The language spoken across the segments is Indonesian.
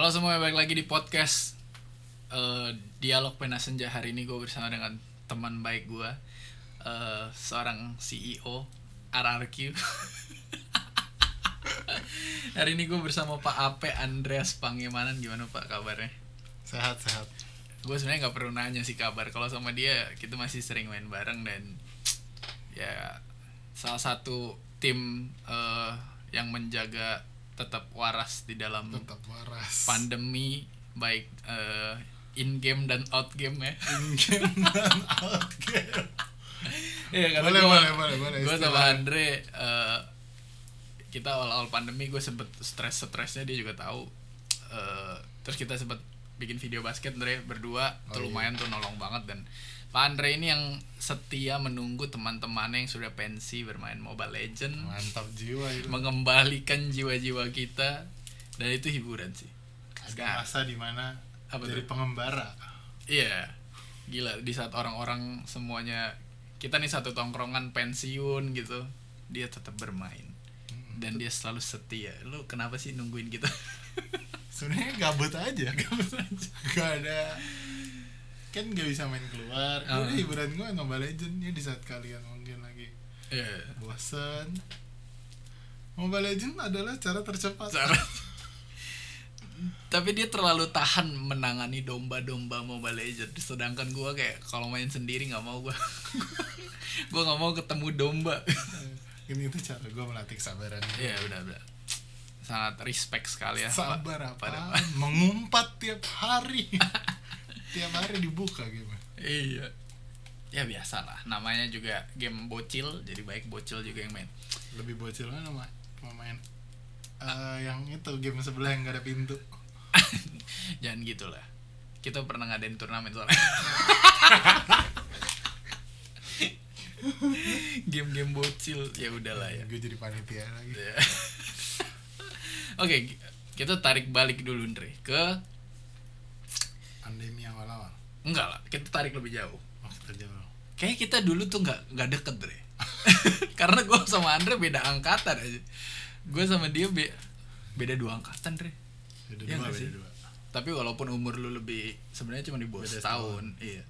Halo semua, balik lagi di podcast eh, Dialog Pena Senja Hari ini gue bersama dengan teman baik gue eh, Seorang CEO RRQ Hari ini gue bersama Pak Ape Andreas Pangemanan Gimana Pak kabarnya? Sehat sehat. Gue sebenarnya nggak perlu nanya sih kabar Kalau sama dia kita masih sering main bareng dan Ya salah satu tim eh, yang menjaga tetap waras di dalam Tetap waras. pandemi baik eh, in game dan out game ya. In game dan out game. Iya karena Boleh, gua, boleh, boleh, boleh, Gue sama. Andre eh, kita awal-awal pandemi gue sempet stres-stresnya dia juga tahu. Eh, terus kita sempet bikin video basket Andre berdua Oh, tuh iya. lumayan tuh nolong banget dan Pak Andre ini yang setia menunggu teman-temannya yang sudah pensi bermain Mobile Legend Mantap jiwa itu. mengembalikan jiwa-jiwa kita dan itu hiburan sih. Ada masa di mana Apa jadi tuh? pengembara. Iya, gila di saat orang-orang semuanya kita nih satu tongkrongan pensiun gitu, dia tetap bermain dan dia selalu setia. Lu kenapa sih nungguin kita? Sebenarnya gabut aja. Gabut aja. Gak ada kan gak bisa main keluar. Ah. Udah hiburan gue Mobile Legend ya di saat kalian mungkin lagi Iya. bosan. Mobile Legend adalah cara tercepat. Cara- Tapi dia terlalu tahan menangani domba-domba Mobile Legends, sedangkan gua kayak kalau main sendiri nggak mau gua. gua nggak mau ketemu domba. Ini itu cara gue melatih kesabaran. Iya, benar-benar. Sangat respect sekali ya. Sabar Pak. apa? Pada- Mengumpat tiap hari. tiap hari dibuka game. Iya. Ya biasa lah. Namanya juga game bocil, jadi baik bocil juga yang main. lebih bocil mana mah pemain Eh, yang itu game sebelah yang gak ada pintu Jangan gitu lah. Kita pernah ngadain turnamen soalnya. Game-game bocil ya udahlah ya. gue jadi panitia lagi Ya. Oke, kita tarik balik dulu Andre ke pandemi awal-awal enggak lah, kita tarik lebih jauh. oh kita jauh Kayak kita dulu tuh nggak nggak deket Dre. Karena gue sama Andre beda angkatan aja. Gue sama dia be- beda dua angkatan Dre. beda Iya dua beda sih? dua Tapi walaupun umur lu lebih sebenarnya cuma di bawah setahun. Iya.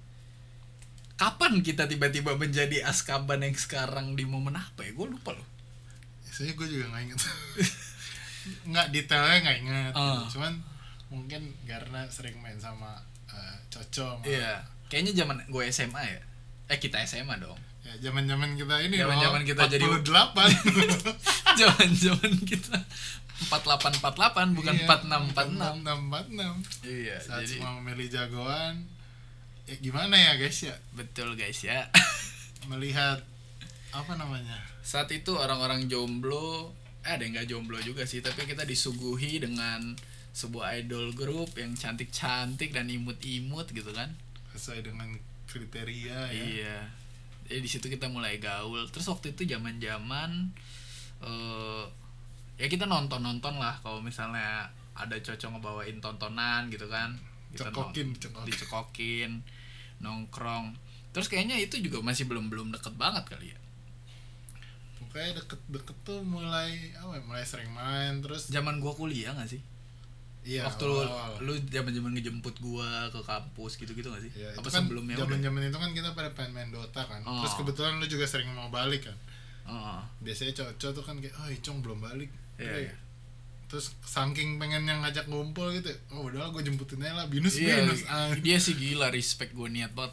Kapan kita tiba-tiba menjadi Askaban yang sekarang di momen apa ya? Gue lupa loh. Biasanya gue juga nggak inget nggak detailnya nggak inget gitu. Ah. cuman mungkin karena sering main sama eh, Coco sama- Iya. Kayaknya zaman gue SMA ya. Eh kita SMA dong. ya zaman zaman kita ini Zaman-zaman loh, kita jadi- 48 Zaman-zaman kita 4848 bukan Iya, 4646. 46 Iya, saat jadi semua memilih jagoan ya gimana ya guys ya betul guys ya. melihat apa namanya Saat itu orang-orang jomblo, eh ada yang nggak jomblo juga sih, tapi kita disuguhi dengan sebuah idol group yang cantik-cantik dan imut-imut gitu kan. sesuai dengan kriteria ya Iya. Jadi di situ kita mulai gaul. Terus waktu itu zaman-zaman eh ya kita nonton-nonton lah kalau misalnya ada cocok ngebawain tontonan gitu kan. Kita Cekokin, nong- cekokin. dicekokin, nongkrong. Terus kayaknya itu juga masih belum belum deket banget kali ya. pokoknya deket-deket tuh mulai apa ya, mulai sering main terus Zaman gua kuliah gak sih? Iya waktu lu, awal-awal. lu zaman-zaman ngejemput gua ke kampus gitu-gitu gak sih? Ya, Apa kan sebelumnya udah? zaman-zaman itu kan kita pada pengen main Dota kan Oh. terus kebetulan lu juga sering mau balik kan Oh, biasanya cowok tuh kan kayak oh Icong belum balik Iya, Bre." iya. terus saking pengen yang ngajak ngumpul gitu oh udah gue jemputin aja lah binus Iya, binus ah. dia sih gila respect gue niat banget.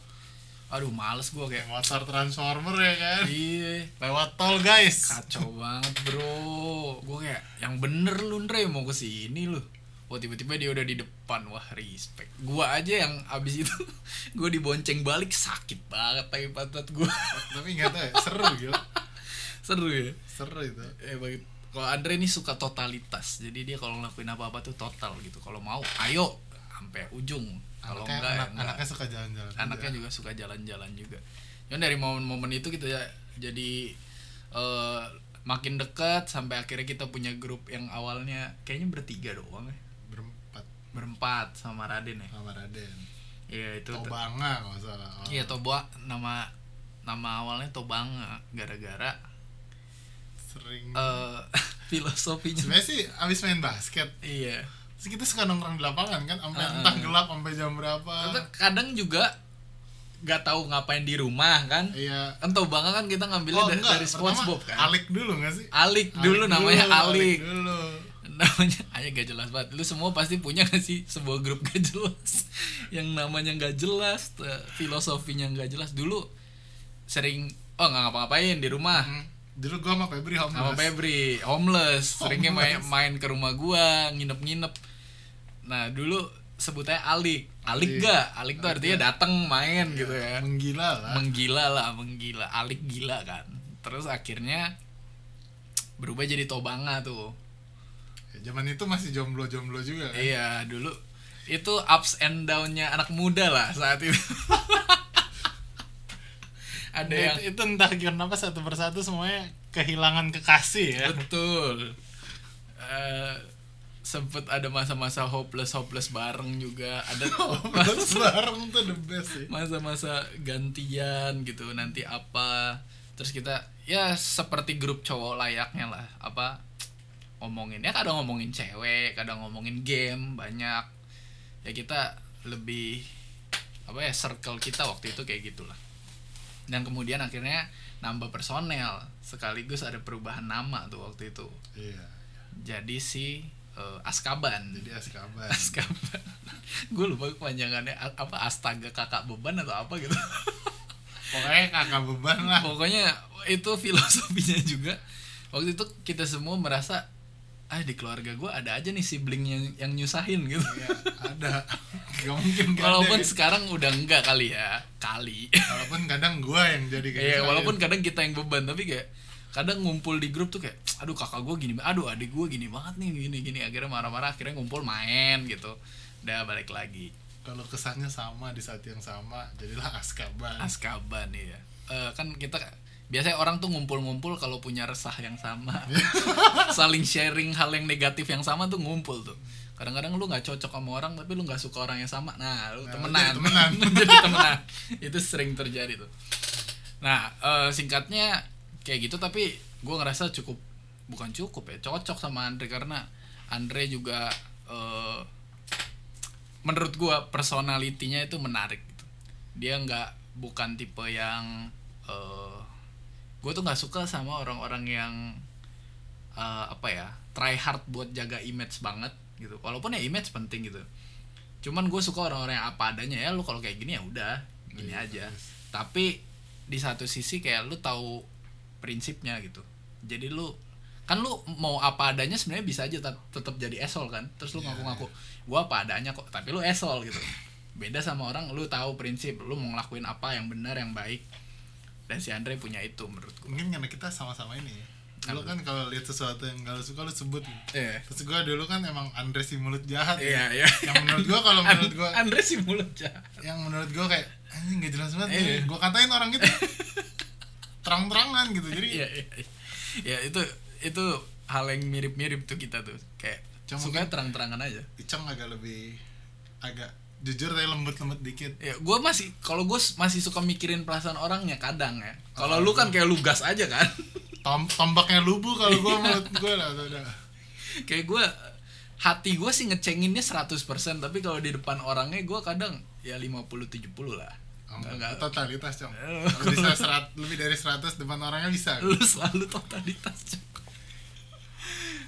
Aduh males gue kayak motor transformer ya kan Iya lewat tol guys Kacau banget bro Gue kayak Yang bener lu Andre Mau ke sini lu Wah tiba-tiba dia udah di depan. Wah respect. Gue aja yang abis itu Gue dibonceng balik Sakit banget tapi pantat gue tapi nggak tahu ya seru gitu Seru ya? Seru itu. Eh banget Kalau Andre ini suka totalitas. Jadi dia kalau ngelakuin apa-apa tuh total gitu. Kalau mau ayo Sampai ujung. Kalau enggak ya anak- enggak. anaknya suka jalan-jalan anaknya juga suka jalan-jalan juga. Cuman dari momen-momen itu kita ya- jadi eh, makin dekat sampai akhirnya kita punya grup yang awalnya kayaknya bertiga doang ya berempat sama Raden ya sama Raden iya itu Tobanga kalau nggak salah Oh. iya Toba nama nama awalnya Tobanga gara-gara sering eh filosofinya sebenarnya sih abis main basket iya Terus kita suka nongkrong di lapangan kan sampai Ah, entah ah. gelap sampai jam berapa. Kadang juga nggak tahu ngapain di rumah kan Iya. entah banget kan kita ngambilnya Oh dari, enggak, dari SpongeBob kan Alik dulu gak sih? Alik dulu namanya Alik, dulu. Namanya. Aja gak jelas banget. Lu semua pasti punya gak sih sebuah grup gak jelas? Yang namanya gak jelas filosofinya gak jelas. Dulu sering oh nggak ngapa-ngapain di rumah. Hmm. Dulu gua sama Febri homeless. sama Febri homeless. Seringnya main main ke rumah gua nginep-nginep. Nah dulu sebutnya alik. Alik gak alik tuh artinya gak? datang main gitu ya. Menggila lah. menggila lah menggila. Alik gila kan. Terus akhirnya berubah jadi tobanga tuh. Ya, zaman itu masih jomblo-jomblo juga kan. iya dulu itu ups and downnya anak muda lah saat itu ada Itu- yang itu entah kenapa satu persatu semuanya kehilangan kekasih ya. betul Eh, sempet ada masa-masa hopeless hopeless bareng juga ada Terus bareng tuh the best sih. masa-masa gantian gitu nanti apa terus kita ya seperti grup cowok layaknya lah apa ngomongin ya kadang ngomongin cewek kadang ngomongin game banyak ya kita lebih apa ya circle kita waktu itu kayak gitulah dan kemudian akhirnya nambah personel sekaligus ada perubahan nama tuh waktu itu Iya. jadi si eh, Askaban Jadi Azkaban. Azkaban. gue lupa kepanjangannya apa astaga kakak beban atau apa gitu. Pokoknya kakak beban lah. Pokoknya itu filosofinya juga. Waktu itu kita semua merasa ah di keluarga gue ada aja nih sibling yang yang nyusahin gitu. Iya, ada. Gak mungkin gak walaupun ada. ya. sekarang udah enggak kali ya, kali. Walaupun kadang gua yang jadi kayak gitu. walaupun kadang kita yang beban tapi kayak kadang ngumpul di grup tuh kayak aduh kakak gue gini aduh adik gue gini banget nih gini gini akhirnya marah-marah akhirnya ngumpul main gitu udah balik lagi kalau kesannya sama di saat yang sama jadilah Azkaban. Askaban ya. Eh, kan kita biasanya orang tuh ngumpul-ngumpul kalau punya resah yang sama. Saling sharing hal yang negatif yang sama tuh ngumpul tuh. Kadang-kadang lu nggak cocok sama orang tapi lu nggak suka orang yang sama. Nah, lu Nah, temenan. jadi temenan. jadi temenan. Itu sering terjadi tuh. Nah, eh, singkatnya kayak gitu tapi gua ngerasa cukup bukan cukup ya, cocok sama Andre karena Andre juga eh, menurut gua personalitinya itu menarik gitu. Dia nggak bukan tipe yang eh gue tuh nggak suka sama orang-orang yang eh, apa ya try hard buat jaga image banget gitu. Walaupun ya image penting gitu. Cuman gue suka orang-orang yang apa adanya ya lu kalau kayak gini ya udah gini Iya, aja. bagus. Tapi di satu sisi kayak lu tahu prinsipnya gitu. Jadi lu kan lu mau apa adanya sebenarnya bisa aja tet- tetap jadi esol kan terus lu Iya, ngaku-ngaku gua apa adanya kok tapi lu esol gitu beda sama orang lu tahu prinsip lu mau ngelakuin apa yang benar yang baik dan si Andre punya itu menurut gua Mungkin karena kita sama-sama ini ya. Lu kan kalau lihat sesuatu yang gak lu suka lu sebut. gitu. Iya. Terus gua dulu kan emang Andre si mulut jahat. ya. Iya, iya. Yang menurut gua kalau menurut gua Andre sih mulut jahat. yang menurut gua kayak anjing gak jelas banget nih. Gua katain orang gitu. Terang-terangan gitu. Jadi Iya, iya. Ya itu itu hal yang mirip-mirip tuh kita tuh. Kayak Cuma suka terang-terangan aja. Icong agak lebih agak jujur tapi lembut-lembut dikit. Ya, gue masih kalau gue masih suka mikirin perasaan orangnya kadang ya. Kalau Oh, lu kan gua- kayak lugas aja kan. Tom, tombaknya lubu kalau gua menurut gua lah tuh udah. kayak gue hati gue sih ngecenginnya 100% tapi kalau di depan orangnya gue kadang ya 50 70 lah. Enggak, enggak. totalitas cong Eh. kalau bisa serat, lebih dari 100 depan orangnya bisa Lu selalu totalitas.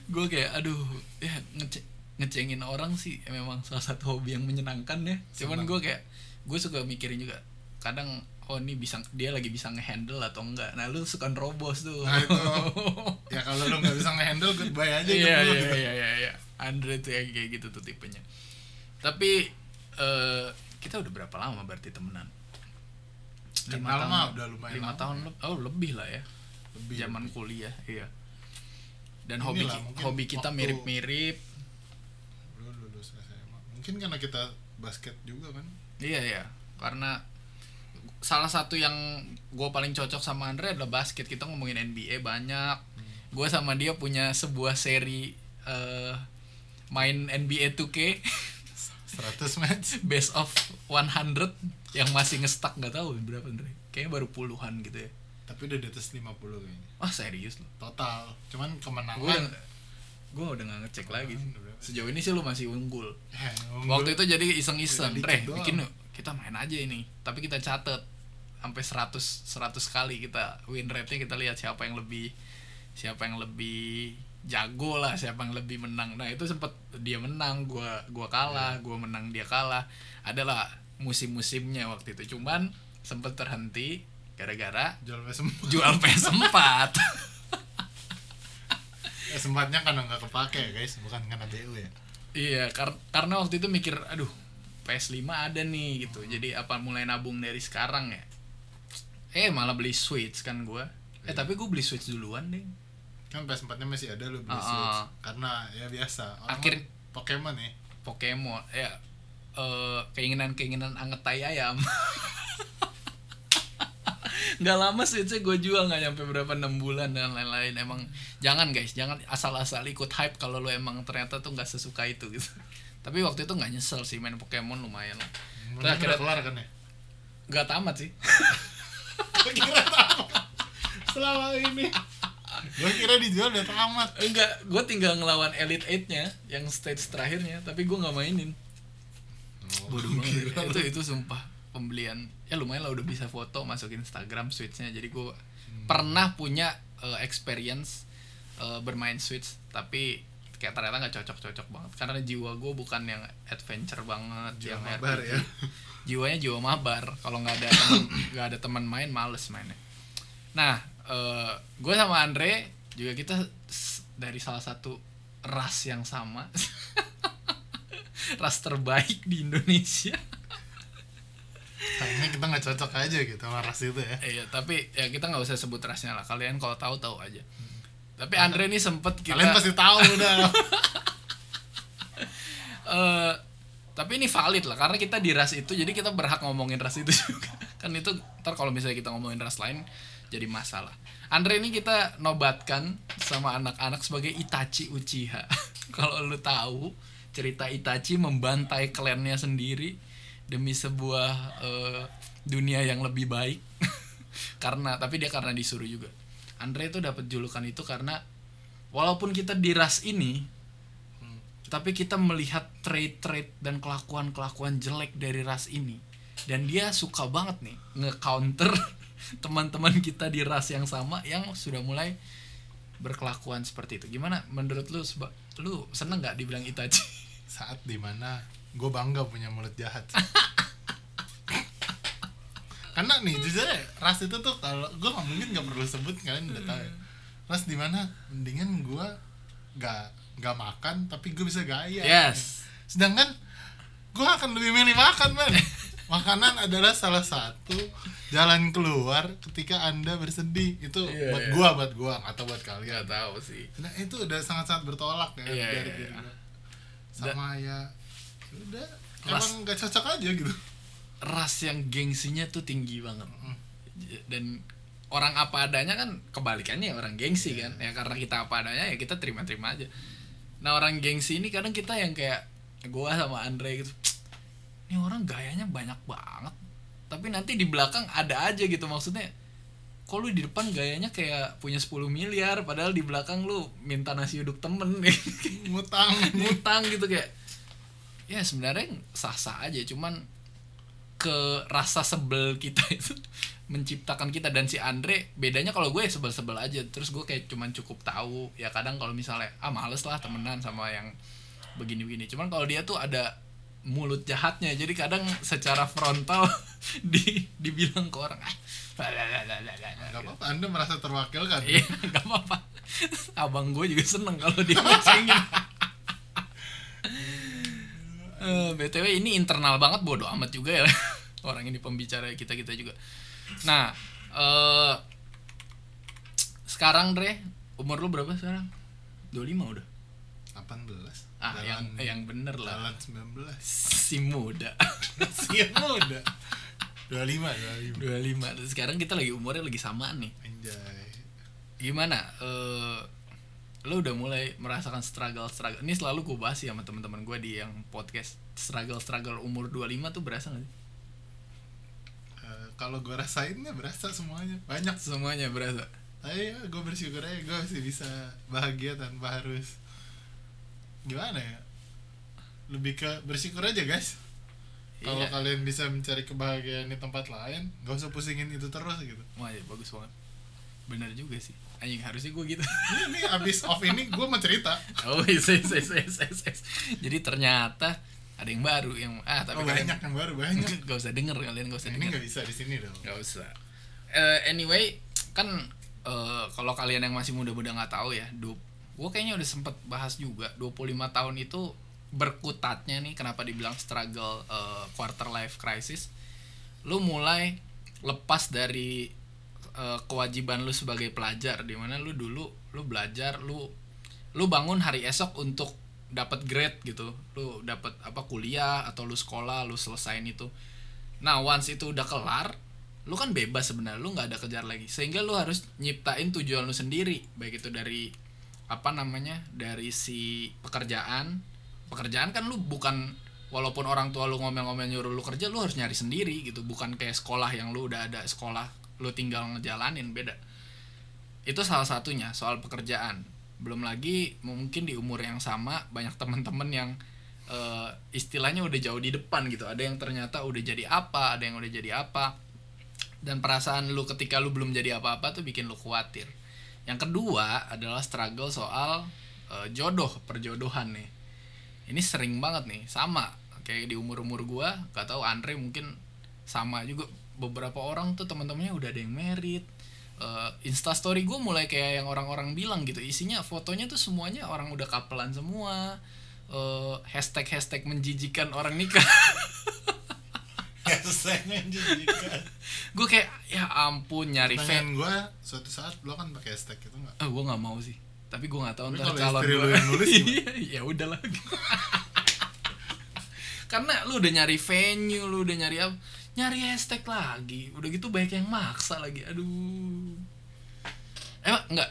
gue kayak aduh ya ngece ngecengin orang sih ya memang salah satu hobi yang menyenangkan ya. Cuman gue kayak gue suka mikirin juga kadang oh ini bisa dia lagi bisa ngehandle atau enggak. Nah, lu suka nerobos tuh. Nah, itu. ya kalau lu nggak bisa ngehandle goodbye aja iya lu. iya iya iya iya Andre tuh yang kayak gitu tuh tipenya tapi eh kita udah berapa lama berarti temenan Kenal mah udah lumayan lima lama tahun leb- oh lebih lah ya Lebih, zaman lebih. kuliah iya dan Inilah, hobi hobi kita mirip-mirip mungkin karena kita basket juga kan? Iya iya. Karena salah satu yang gue paling cocok sama Andre adalah basket. Kita ngomongin NBA banyak. Gue sama dia punya sebuah seri eh, main NBA 2K 100 match. Best of 100 yang masih ngestak nggak tahu berapa Andre. Kayaknya baru puluhan gitu ya. Tapi udah di atas 50 kayaknya. Wah serius loh. Total. Cuman kemenangan udah gue udah nggak ngecek lagi berapa? sejauh ini sih lu masih unggul. Eh, waktu itu jadi iseng-iseng. Beda Re dikit doang. bikin yuk. Kita main aja ini. Tapi kita catet. Sampai 100 100 kali kita win rate nya kita lihat siapa yang lebih siapa yang lebih jago lah siapa yang lebih menang. Nah itu sempet dia menang gua gua kalah Iya. gua menang dia kalah. Adalah musim-musimnya waktu itu. Cuman sempet terhenti gara-gara jual PS4 jual PS4 PS4-nya karena nggak kepake ya guys bukan karena DU ya Iya, kar- karena waktu itu mikir, aduh, PS5 ada nih gitu. Jadi apa mulai nabung dari sekarang ya? Eh, malah beli Switch kan gua. Eh, Iya. tapi gua beli Switch duluan deh. kan PS4-nya masih ada lu beli Ah, Switch ah. karena ya biasa orang Akhir- Pokemon ya Pokemon, ya eh, keinginan-keinginan anget tai ayam. Nggak lama Switchnya gue jual nggak nyampe berapa enam bulan dan lain-lain emang jangan guys jangan asal-asal ikut hype kalau lu emang ternyata tuh nggak sesuka itu gitu tapi waktu itu nggak nyesel sih main Pokemon lumayan lah udah kira- kelar kan ya nggak tamat sih kira tamat selama ini gue kira dijual udah tamat Enggak, gue tinggal ngelawan Elite 8-nya yang stage terakhirnya, tapi gue nggak mainin. Bodoh banget. Gila. itu itu sumpah pembelian. Ya lumayan lah udah bisa foto masukin Instagram Switch-nya. Jadi gue pernah punya eh, experience eh, bermain Switch, tapi kayak ternyata nggak cocok-cocok banget karena jiwa gue bukan yang adventure banget Jiwa yang mabar RPG. ya. jiwanya jiwa mabar kalau nggak ada nggak ada teman main males mainnya nah gue sama Andre juga kita dari salah satu ras yang sama ras terbaik di Indonesia sayangnya kita nggak cocok aja gitu sama ras itu ya. Iya tapi ya kita nggak usah sebut rasnya lah. Kalian kalau tahu tahu aja. Tapi Andre ini sempet kita kalian pasti tahu udah. Eh tapi ini valid lah karena kita di ras itu jadi kita berhak ngomongin ras itu juga. Kan itu ntar kalau misalnya kita ngomongin ras lain jadi masalah. Andre ini kita nobatkan sama anak-anak sebagai Itachi Uchiha. Kalau lu tahu cerita Itachi membantai klannya sendiri demi sebuah eh, dunia yang lebih baik. Karena tapi dia karena disuruh juga. Andre itu dapat julukan itu karena walaupun kita di ras ini tapi kita melihat trait-trait dan kelakuan-kelakuan jelek dari ras ini. Dan dia suka banget nih nge-counter teman-teman kita di ras yang sama yang sudah mulai berkelakuan seperti itu. Gimana menurut lu seba- lu seneng nggak dibilang Itachi? Saat di mana gue bangga punya mulut jahat. Karena nih jujur ya ras itu tuh kalau gue nggak mungkin nggak perlu sebut kalian udah tahu ya. ras di mana mendingan gue nggak nggak makan tapi gue bisa gaya. Yes. Sedangkan gue akan lebih milih makan man makanan adalah salah satu jalan keluar ketika anda bersedih. Itu Iya, buat iya. gua buat gua atau buat kalian. Tahu sih. Nah itu udah sangat sangat bertolak ya Iya, dari diri iya. sama ya udah Ras- emang gak cocok aja gitu. Ras yang gengsinya tuh tinggi banget. Mm. dan orang apa adanya kan kebalikannya orang gengsi kan. Ya karena kita apa adanya ya kita terima-terima aja. Nah orang gengsi ini kadang kita yang kayak gua sama Andre gitu ini orang gayanya banyak banget. Tapi nanti di belakang ada aja gitu maksudnya. Kok lu di depan gayanya kayak punya 10 miliar padahal di belakang lu minta nasi uduk temen ngutang. Ngutang gitu kayak ya sebenarnya sah-sah aja cuman ke rasa sebel kita itu menciptakan kita. Dan si Andre bedanya kalau gue sebel-sebel aja. Terus gue kayak cuman cukup tahu. Ya kadang kalau misalnya ah males lah temenan sama yang begini-begini. Cuman kalau dia tuh ada mulut jahatnya jadi kadang secara frontal di dibilang ke orang ah gak apa-apa anda merasa terwakilkan. Iya nggak apa-apa. Abang gue juga seneng kalau dia ngecengin Eh, btw ini internal banget bodoh amat juga ya. Orang ini pembicara kita kita juga. Nah eh sekarang Dre umur lu berapa sekarang? 25 udah. 18 ah yang eh, yang bener lah. jalan 19 si muda. Siap muda. 25 25 25 Dan sekarang kita lagi umurnya lagi samaan nih. Anjay. Gimana? Eh lo udah mulai merasakan struggle struggle ini selalu gue bahas sih sama teman-teman gue di yang podcast struggle struggle umur 25 tuh berasa gak sih? Eh, kalau gue rasain ya berasa semuanya. Banyak. Semuanya berasa? Tapi ya gue bersyukur aja gue masih bisa bahagia tanpa harus gimana ya? Lebih ke bersyukur aja guys. Kalau Iya. kalian bisa mencari kebahagiaan di tempat lain gak usah pusingin itu terus gitu. Wah, ya, bagus banget. Bener juga sih. Anjing harusnya gue gitu. ini, ini abis off ini gue mau cerita oh, yes, yes, yes, yes, yes, yes. Jadi ternyata ada yang baru yang ah tapi oh, banyak yang baru banyak gak usah denger kalian gak usah ini denger. nggak bisa di sini dong Gak usah. Eh, anyway, kan eh, kalau kalian yang masih muda-muda nggak tahu ya, gue kayaknya udah sempet bahas juga 25 tahun itu berkutatnya nih kenapa dibilang struggle eh, quarter life crisis. Lu mulai lepas dari eh, kewajiban lu sebagai pelajar di mana lu dulu lu belajar lu lu bangun hari esok untuk dapat grade gitu. Lu dapat apa kuliah atau lu sekolah, lu selesain itu. Nah, once itu udah kelar, lu kan bebas sebenarnya, lu nggak ada kejar lagi. Sehingga lu harus nyiptain tujuan lu sendiri, baik itu dari apa namanya? dari si pekerjaan. Pekerjaan kan lu bukan walaupun orang tua lu ngomel-ngomel nyuruh lu kerja, lu harus nyari sendiri gitu, bukan kayak sekolah yang lu udah ada sekolah, lu tinggal ngejalanin, beda. Itu salah satunya soal pekerjaan. Belum lagi mungkin di umur yang sama banyak temen-temen yang eh, istilahnya udah jauh di depan gitu. Ada yang ternyata udah jadi apa ada yang udah jadi apa. Dan perasaan lu ketika lu belum jadi apa-apa tuh bikin lu khawatir. Yang kedua adalah struggle soal eh, jodoh perjodohan nih. Ini sering banget nih sama. Kayak di umur umur gua gak tahu Andre mungkin sama juga beberapa orang tuh teman-temannya udah ada yang merit uh, instastory gue mulai kayak yang orang-orang bilang gitu. Isinya fotonya tuh semuanya orang udah kapelan semua eh, hashtag hashtag menjijikan orang nikah. Hashtagnya menjijikan. Gue kayak ya ampun nyari fan gue suatu saat lo kan pakai hashtag itu nggak? Eh gue nggak mau sih. Tapi gue nggak tahu Tapi ntar calon gue nulis ya udah lah. Karena lu udah nyari venue lu udah nyari apa nyari hashtag lagi. Udah gitu banyak yang maksa lagi. Aduh. Emang enggak.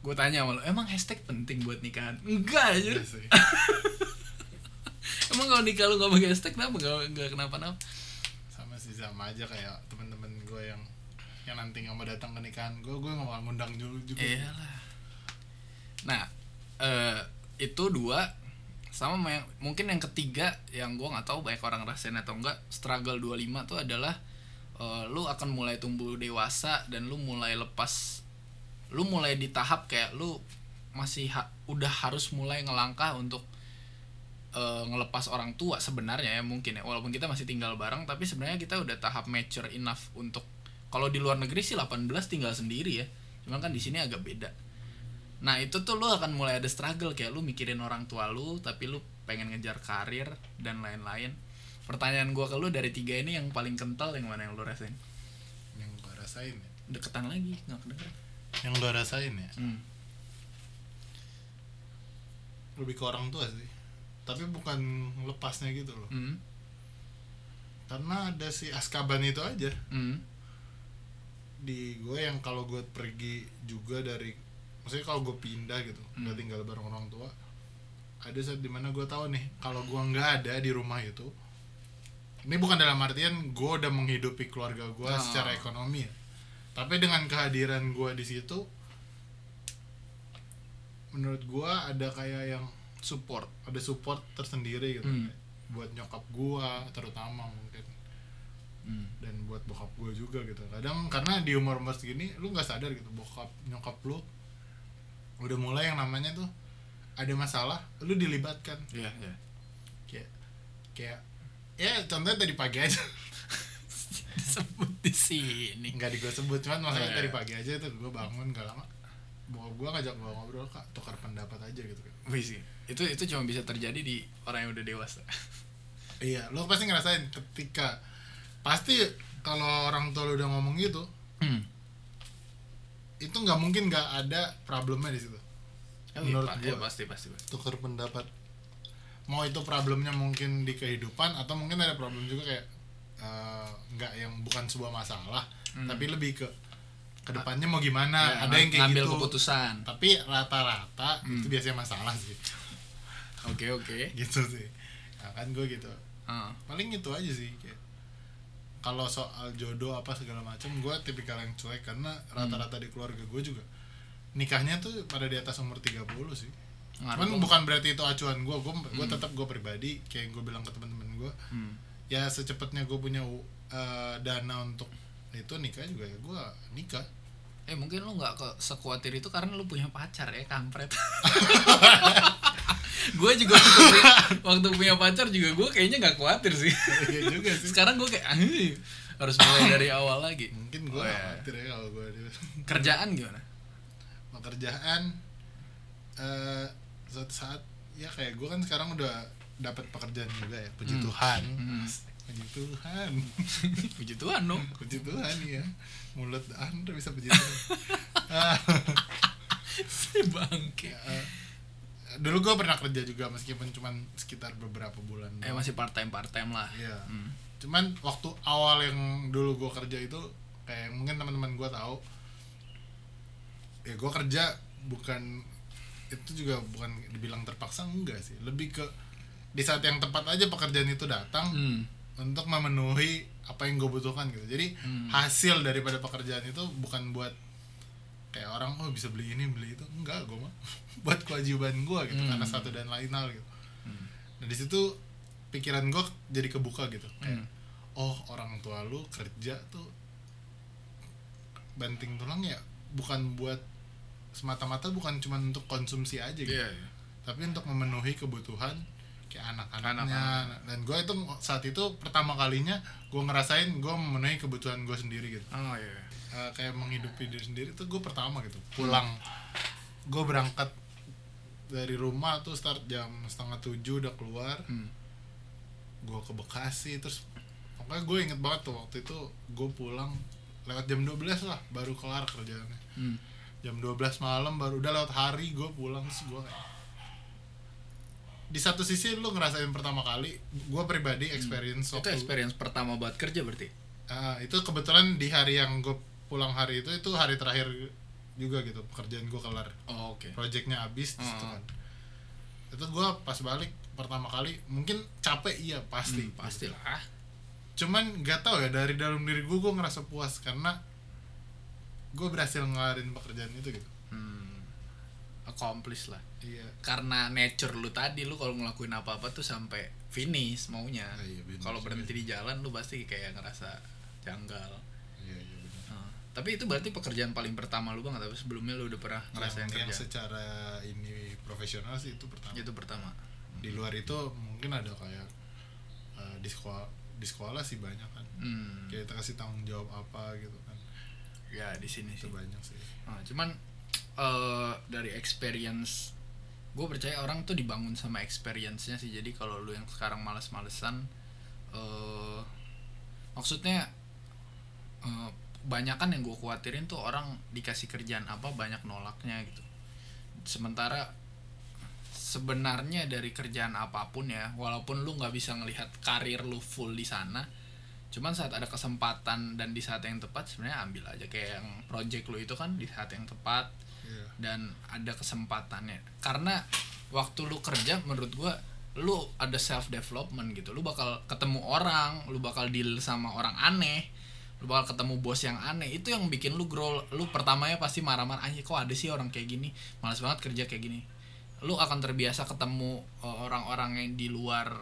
Gue tanya sama lu emang hashtag penting buat nikahan? Enggak aja Iya sih. emang kalau nikah lu gak pakai hashtag kenapa? Gak, gak kenapa-napa? Sama sih sama aja kayak temen-temen gue yang yang nanti nggak mau datang ke nikahan gue gue nggak mau ngundang dulu juga. Iyalah. Nah, eh itu dua sama mungkin yang ketiga yang gua nggak tahu banyak orang rasain atau enggak struggle 25 tuh adalah eh, lu akan mulai tumbuh dewasa dan lu mulai lepas lu mulai di tahap kayak lu masih ha- udah harus mulai ngelangkah untuk eh, ngelepas orang tua sebenarnya ya mungkin ya. Walaupun kita masih tinggal bareng tapi sebenarnya kita udah tahap mature enough untuk kalau di luar negeri sih 18 tinggal sendiri ya. Cuman kan di sini agak beda nah itu tuh lu akan mulai ada struggle kayak lu mikirin orang tua lu tapi lu pengen ngejar karir dan lain-lain. Pertanyaan gua ke lu dari tiga ini yang paling kental yang mana yang lu rasain? Yang gue rasain ya? Deketan lagi nggak kedengeran. Yang gue rasain ya? Hmm. lebih ke orang tua sih. Tapi bukan lepasnya gitu loh. Hmm. karena ada si Askaban itu aja. Hmm. di gue yang kalau gue pergi juga dari maksudnya kalau gue pindah gitu Hmm. tinggal bareng orang tua ada saat di mana gue tahu nih kalau gue nggak ada di rumah itu ini bukan dalam artian gue udah menghidupi keluarga gue Ah. secara ekonomi ya tapi dengan kehadiran gue di situ menurut gue ada kayak yang support ada support tersendiri gitu Hmm. buat nyokap gue terutama mungkin hmm. dan buat bokap gue juga gitu kadang karena di umur umur segini lu nggak sadar gitu bokap nyokap lu udah mulai yang namanya tuh ada masalah lu dilibatkan. Iya iya. Kayak kayak ya contohnya tadi pagi aja. Disebut di sini. Nggak di gue sebut cuman masalahnya Iya. tadi pagi aja tuh gue bangun gak lama. Bokap gue ngajak gue ngobrol kak tukar pendapat aja gitu kan. Sih. Itu itu cuma bisa terjadi di orang yang udah dewasa. Iya lu pasti ngerasain ketika pasti kalau orang tua lu udah ngomong gitu hmm. Itu nggak mungkin nggak ada problemnya di situ Menurut ya, gua. pasti pasti pasti. tukar pendapat mau itu problemnya mungkin di kehidupan atau mungkin ada problem juga kayak eh, nggak yang bukan sebuah masalah Hmm. tapi lebih ke ke depannya mau gimana Ya, ada yang kayak ngambil gitu keputusan tapi rata-rata Hmm. itu biasanya masalah sih oke oke gitu sih nah, kan gue gitu Ah. paling itu aja sih kayak kalau soal jodoh apa segala macam gue tipikal yang cuek karena rata-rata di keluarga gue juga nikahnya tuh pada di atas umur 30 sih. Ngaruh cuman bukan berarti itu acuan gue gue gue tetap gue pribadi kayak gue bilang ke teman-teman gue Hmm. ya secepatnya gue punya uh, dana untuk itu nikah juga ya gue nikah. Eh mungkin lu nggak ke sekuatir itu karena lu punya pacar ya kampret. gue juga waktu punya, waktu punya pacar juga gue kayaknya nggak khawatir sih. iya juga sih Sekarang gue kayak "Ah, harus mulai dari awal lagi. mungkin gue Oh, iya. khawatir ya kalau gue Kerjaan gimana? pekerjaan eh suatu saat ya kayak gue kan sekarang udah dapat pekerjaan juga ya puji Hmm. Tuhan Hmm. puji Tuhan Puji Tuhan dong. puji Tuhan ya mulut anda bisa puji Tuhan Ah, Si bangke. eh, dulu gue pernah kerja juga meskipun cuman sekitar beberapa bulan Eh masih part time part time lah. Iya. Hmm. cuman waktu awal yang dulu gue kerja itu kayak mungkin teman-teman gue tahu ya gue kerja bukan itu juga bukan dibilang terpaksa enggak sih lebih ke di saat yang tepat aja pekerjaan itu datang Hmm. untuk memenuhi apa yang gue butuhkan gitu jadi Hmm. hasil daripada pekerjaan itu bukan buat kayak orang oh bisa beli ini beli itu enggak gue mah buat kewajiban gue gitu Hmm. karena satu dan lain hal gitu Hmm. nah di situ pikiran gue jadi kebuka gitu kayak Hmm. oh orang tua lu kerja tuh banting tulang ya bukan buat semata-mata bukan cuma untuk konsumsi aja gitu Iya. iya. tapi untuk memenuhi kebutuhan kayak anak-anaknya Anak-anak. dan gue itu saat itu pertama kalinya gue ngerasain gue memenuhi kebutuhan gue sendiri gitu Oh iya. Eh, kayak menghidupi diri sendiri tuh gue pertama gitu pulang gue berangkat dari rumah tuh start jam setengah tujuh udah keluar Hmm. gue ke Bekasi terus pokoknya gue inget banget tuh waktu itu gue pulang lewat jam 12 lah baru kelar kerjaannya Hmm. jam 12 malam baru udah lewat hari gue pulang terus gue kayak di satu sisi lu ngerasain pertama kali gue pribadi experience Hmm. Itu waktu experience pertama buat kerja berarti. Ah, itu kebetulan di hari yang gue pulang hari itu itu hari terakhir juga gitu pekerjaan gue kelar Oh, oke. projectnya habis Hmm. kan itu gue pas balik pertama kali mungkin capek iya pasti Hmm, pastilah. cuman nggak tahu ya dari dalam diri gue gue ngerasa puas karena gue berhasil ngelarin pekerjaan itu gitu Hmm. Accomplish lah. Iya Karena nature lu tadi lu kalau ngelakuin apa-apa tuh sampai finish maunya. Ah, iya, kalau berhenti di jalan lu pasti kayak ngerasa janggal. iya iya benar Nah, tapi itu berarti pekerjaan paling pertama lu banget tapi sebelumnya lu udah pernah ngerasain yang, yang kerja. secara ini profesional sih itu pertama Itu pertama. di luar itu mungkin ada kayak eh, di sekolah di sekolah sih banyak kan Hmm. kayak kita kasih tanggung jawab apa gitu kan Ya di sini itu sih. banyak sih Nah, cuman eh dari experience gue percaya orang tuh dibangun sama experience-nya sih. Jadi kalau lu yang sekarang males-malesan eh maksudnya eh banyak kan yang gue khawatirin tuh orang dikasih kerjaan apa banyak nolaknya gitu. Sementara sebenarnya dari kerjaan apa pun ya walaupun lu nggak bisa ngelihat karir lu full di sana cuman saat ada kesempatan dan di saat yang tepat sebenarnya ambil aja. Kayak yang project lu itu kan di saat yang tepat Iya. dan ada kesempatannya. Karena waktu lu kerja menurut gua lu ada self development gitu. Lu bakal ketemu orang lu bakal deal sama orang aneh lu bakal ketemu bos yang aneh. Itu yang bikin lu grow. Lu pertamanya pasti marah-marah anjir kok ada sih orang kayak gini? Malas banget kerja kayak gini. Lu akan terbiasa ketemu uh, orang-orang yang di luar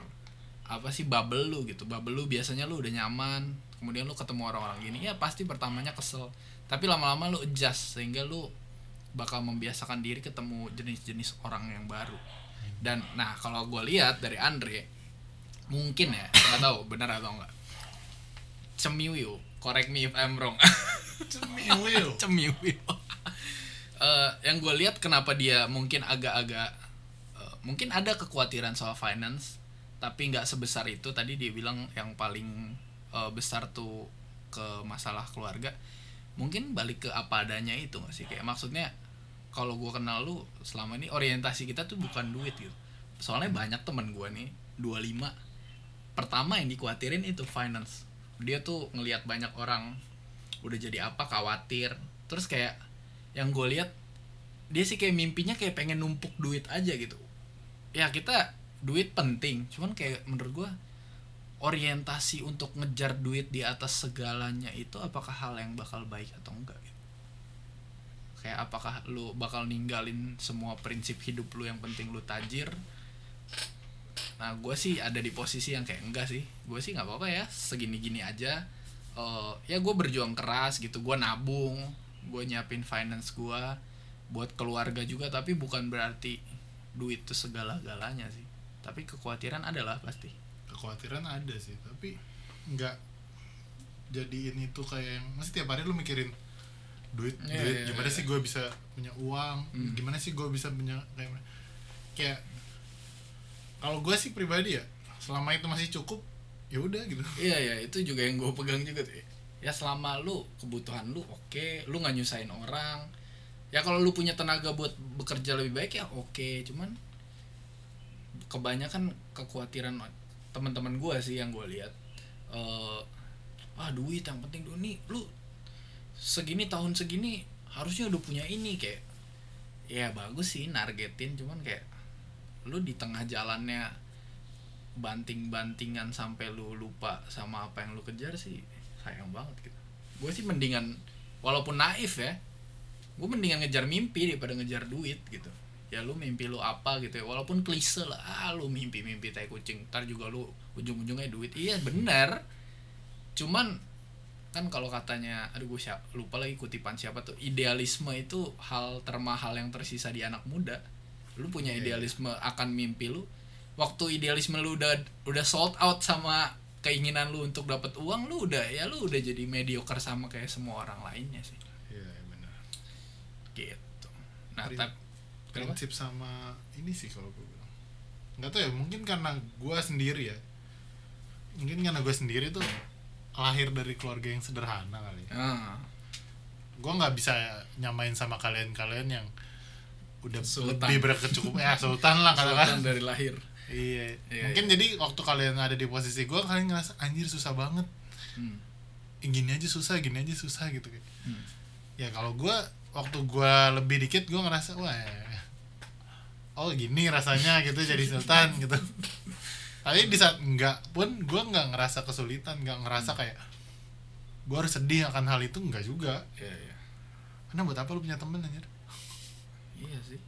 apa sih bubble lu gitu. Bubble lu biasanya lu udah nyaman kemudian lu ketemu orang-orang gini ya pasti pertamanya kesel. Tapi lama-lama lu adjust sehingga lu bakal membiasakan diri ketemu jenis-jenis orang yang baru. Dan nah kalau gue lihat dari Andre mungkin ya nggak tahu benar atau enggak cemiwiu correct me if I'm wrong. Cemiwil. cemiwiu Eh, yang gue lihat kenapa dia mungkin agak-agak eh, mungkin ada kekhawatiran soal finance tapi nggak sebesar itu. Tadi dia bilang yang paling eh, besar tuh ke masalah keluarga mungkin balik ke apa adanya itu nggak sih? Kayak maksudnya kalau gue kenal lu selama ini orientasi kita tuh bukan duit gitu. Soalnya banyak temen gue nih 25 pertama yang dikhawatirin itu finance. Dia tuh ngelihat banyak orang udah jadi apa khawatir. Terus kayak yang gue lihat dia sih kayak mimpinya kayak pengen numpuk duit aja gitu. Ya kita duit penting. Cuman kayak menurut gue orientasi untuk ngejar duit di atas segalanya itu apakah hal yang bakal baik atau enggak? Gitu. kayak apakah lu bakal ninggalin semua prinsip hidup lu yang penting lu tajir? Nah gue sih ada di posisi yang kayak enggak sih. Gue sih nggak apa-apa ya segini-gini aja. Eh, ya gue berjuang keras gitu gue nabung gue nyiapin finance gue buat keluarga juga tapi bukan berarti duit itu segala-galanya sih. Tapi kekhawatiran adalah pasti kekhawatiran ada sih tapi nggak jadi ini tuh kayak yang masih tiap hari lu mikirin duit Iya, duit iya, gimana iya. sih gue bisa punya uang Hmm. gimana sih gue bisa punya kayak kayak kalau gue sih pribadi ya selama itu masih cukup ya udah gitu Iya ya itu juga yang gue pegang juga tuh. Ya selama lu kebutuhan lu oke, lu nggak nyusahin orang. Ya kalau lu punya tenaga buat bekerja lebih baik ya oke, cuman kebanyakan kekhawatiran teman-teman gue sih yang gue lihat eh ah duit yang penting dulu nih lu segini tahun segini harusnya udah punya ini kayak ya bagus sih nargetin cuman kayak lu di tengah jalannya banting-bantingan sampai lu lupa sama apa yang lu kejar sih sayang banget gitu. Gue sih mendingan walaupun naif ya gue mendingan ngejar mimpi daripada ngejar duit gitu ya lu mimpi lu apa gitu ya. Walaupun klise lah ah lu mimpi mimpi tai kucing. Ntar juga lu ujung-ujungnya duit. Iya bener. Cuman kan kalau katanya aduh gue siap, lupa lagi kutipan siapa tuh. Idealisme itu hal termahal yang tersisa di anak muda. Lu punya Iya, iya. idealisme akan mimpi lu. Waktu idealisme lu udah udah sold out sama keinginan lu untuk dapat uang lu udah ya lu udah jadi mediocre sama kayak semua orang lainnya sih. Iya benar gitu. Nah Prin- tapi kenapa? prinsip sama ini sih kalau gue bilang. Nggak tahu ya mungkin karena gue sendiri ya. Mungkin karena gue sendiri tuh lahir dari keluarga yang sederhana kali ya. ah, gue nggak bisa nyamain sama kalian-kalian yang udah Sultan. lebih berkecukupan ya sultan lah sultan katakan dari lahir. Iya. Iya, mungkin jadi waktu kalian ada di posisi gue kalian ngerasa anjir susah banget. Hmm. Gini aja susah gini aja susah gitu kayak. Hmm. ya kalau gue waktu gue lebih dikit gue ngerasa wah oh gini rasanya gitu jadi sultan gitu. Tapi di saat enggak pun gue nggak ngerasa kesulitan nggak ngerasa kayak gue harus sedih akan hal itu enggak juga. Iya iya. Karena buat apa lu punya temen anjir? Iya sih.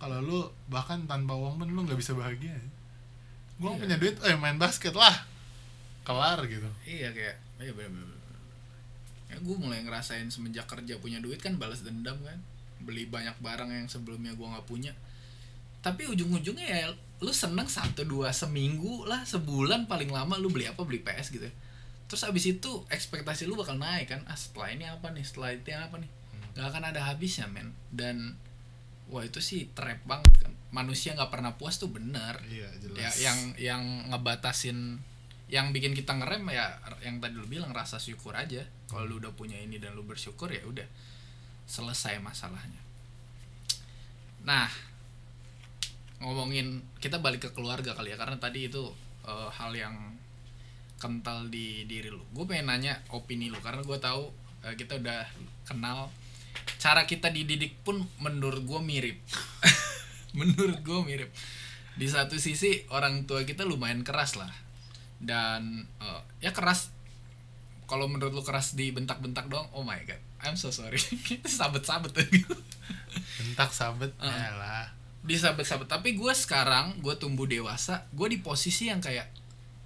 Kalau lu bahkan tanpa uang pun lu nggak bisa bahagia. Gue Iya. punya duit eh main basket lah. Kelar gitu. Iya kayak iya bener bener, ya gue mulai ngerasain semenjak kerja punya duit kan balas dendam kan beli banyak barang yang sebelumnya gue nggak punya. Tapi ujung-ujungnya ya lu seneng satu dua seminggu lah sebulan paling lama lu beli apa beli PS gitu terus abis itu ekspektasi lu bakal naik kan ah setelah ini apa nih? Setelah itu apa nih? Nggak akan ada habisnya men. Dan wah itu sih trap banget kan. Manusia nggak pernah puas tuh bener. Iya jelas. Ya yang yang ngebatasin yang bikin kita ngerem ya yang tadi lu bilang rasa syukur aja. Kalau lu udah punya ini dan lu bersyukur ya udah selesai masalahnya. Nah ngomongin kita balik ke keluarga kali ya karena tadi itu eh, hal yang kental di diri lu. Gue pengen nanya opini lu karena gue tahu eh, kita udah kenal. Cara kita dididik pun menurut gue mirip. Menurut gue mirip. Di satu sisi orang tua kita lumayan keras lah. Dan eh, ya keras kalau menurut lu keras di bentak-bentak doang oh my god I'm so sorry. Sabet-sabet gitu. Bentak sabet Ah. ya lah di sabet-sabet tapi gue sekarang gue tumbuh dewasa gue di posisi yang kayak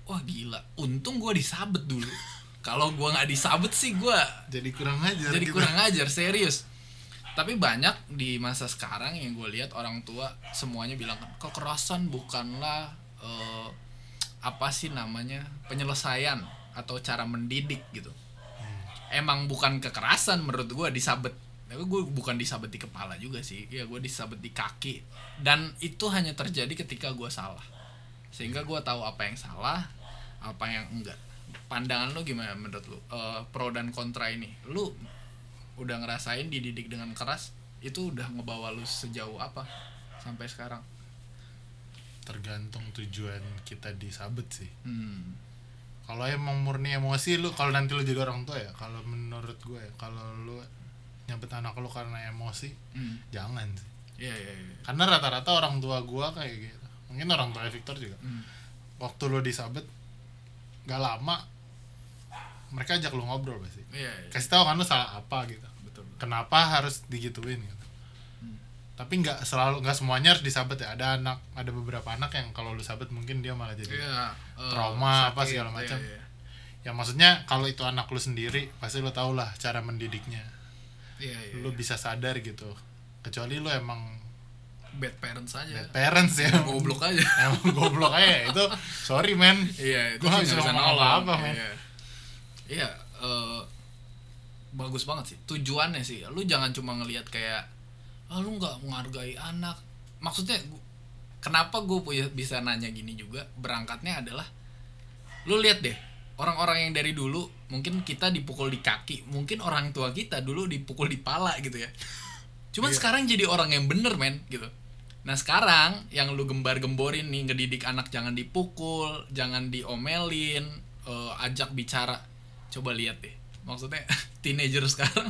wah gila. Untung gue disabet dulu. Kalau gue nggak disabet sih gue jadi kurang ajar jadi gitu. kurang ajar serius. Tapi banyak di masa sekarang yang gue lihat orang tua semuanya bilang kekerasan bukanlah eh, apa sih namanya penyelesaian atau cara mendidik gitu emang bukan kekerasan menurut gue disabet. Tapi gue bukan disabet di kepala juga sih. Ya gue disabet di kaki. Dan itu hanya terjadi ketika gue salah. Sehingga gue tahu apa yang salah apa yang enggak. Pandangan lu gimana menurut lu? Eh, pro dan kontra ini? Lu udah ngerasain dididik dengan keras itu udah ngebawa lu sejauh apa sampai sekarang? Tergantung tujuan kita disabet sih. Hmm. Kalau emang murni emosi lu kalau nanti lu jadi orang tua ya kalau menurut gue ya kalau lu nyabet anak lu karena emosi Hmm. jangan sih. Iya iya iya. Karena rata-rata orang tua gua kayak gitu. Mungkin orang tua Victor juga. Hmm. waktu lu disabet gak lama mereka ajak lu ngobrol pasti. Iya iya. Kasih tahu kan lu salah apa gitu. Betul betul. Kenapa harus digituin gitu tapi nggak selalu nggak semuanya harus disabet ya ada anak ada beberapa anak yang kalau lu sabet mungkin dia malah jadi Iya, eh, Trauma apa sakit, segala iya, macam. iya. ya maksudnya kalau itu anak lu sendiri pasti lu tau lah cara mendidiknya Iya, iya. lu bisa sadar gitu kecuali lu emang bad parents aja. bad parents ya Goblok aja. emang goblok aja itu sorry men Iya, itu Gua bisa ngomong apa-apa, men. Iya, iya eh, bagus banget sih. Tujuannya sih, lu jangan cuma ngelihat kayak, ah lu nggak menghargai anak. Maksudnya, gu- kenapa gue punya bisa nanya gini juga? Berangkatnya adalah, lu lihat deh, orang-orang yang dari dulu mungkin kita dipukul di kaki, mungkin orang tua kita dulu dipukul di pala gitu ya. Cuman Iya. sekarang jadi orang yang bener men gitu. Nah sekarang yang lu gembar-gemborin nih ngedidik anak jangan dipukul, jangan diomelin, eh, ajak bicara. Coba lihat deh. Maksudnya teenager sekarang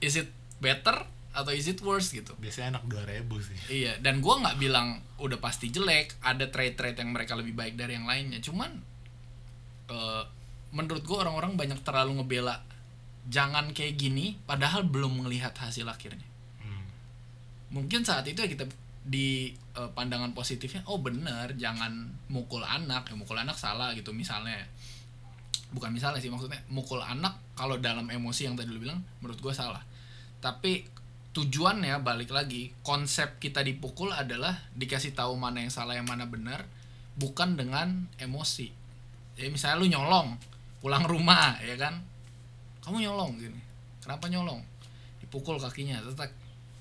is it better atau is it worse gitu? biasanya anak 2000 sih Iya, dan gua nggak bilang udah pasti jelek, ada trait-trait yang mereka lebih baik dari yang lainnya. Cuman eh, menurut gua orang-orang banyak terlalu ngebela jangan kayak gini padahal belum melihat hasil akhirnya. Hmm. Mungkin saat itu ya kita di eh, pandangan positifnya oh bener jangan mukul anak ya mukul anak salah gitu misalnya bukan misalnya sih maksudnya mukul anak kalau dalam emosi yang tadi lu bilang menurut gua salah tapi tujuannya balik lagi konsep kita dipukul adalah dikasih tahu mana yang salah yang mana benar bukan dengan emosi. Ya misalnya lu nyolong pulang rumah ya kan? Kamu nyolong gini. Kenapa nyolong? Dipukul kakinya tetap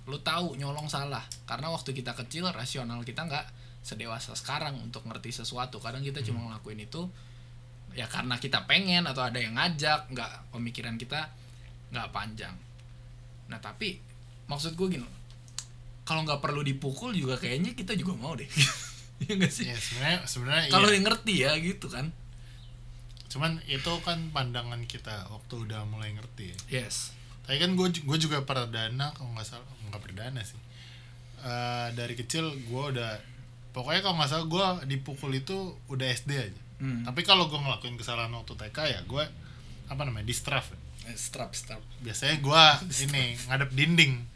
lu tahu nyolong salah. Karena waktu kita kecil rasional kita nggak sedewasa sekarang untuk ngerti sesuatu. Kadang kita cuma ngelakuin itu ya karena kita pengen atau ada yang ngajak nggak pemikiran kita nggak panjang. Nah tapi maksud gue gini kalau nggak perlu dipukul juga kayaknya kita juga mau deh ya nggak sih ya sebenarnya sebenarnya kalau iya. yang ngerti ya gitu kan cuman itu kan pandangan kita waktu udah mulai ngerti ya. yes Tapi kan gue gue juga perdana kalau nggak salah nggak perdana sih. Eh, dari kecil gue udah pokoknya kalau nggak salah gue dipukul itu udah SD aja. Hmm. Tapi kalau gue ngelakuin kesalahan waktu TK ya gue apa namanya distraf. Eh, strap strap Biasanya gue ini ngadep dinding.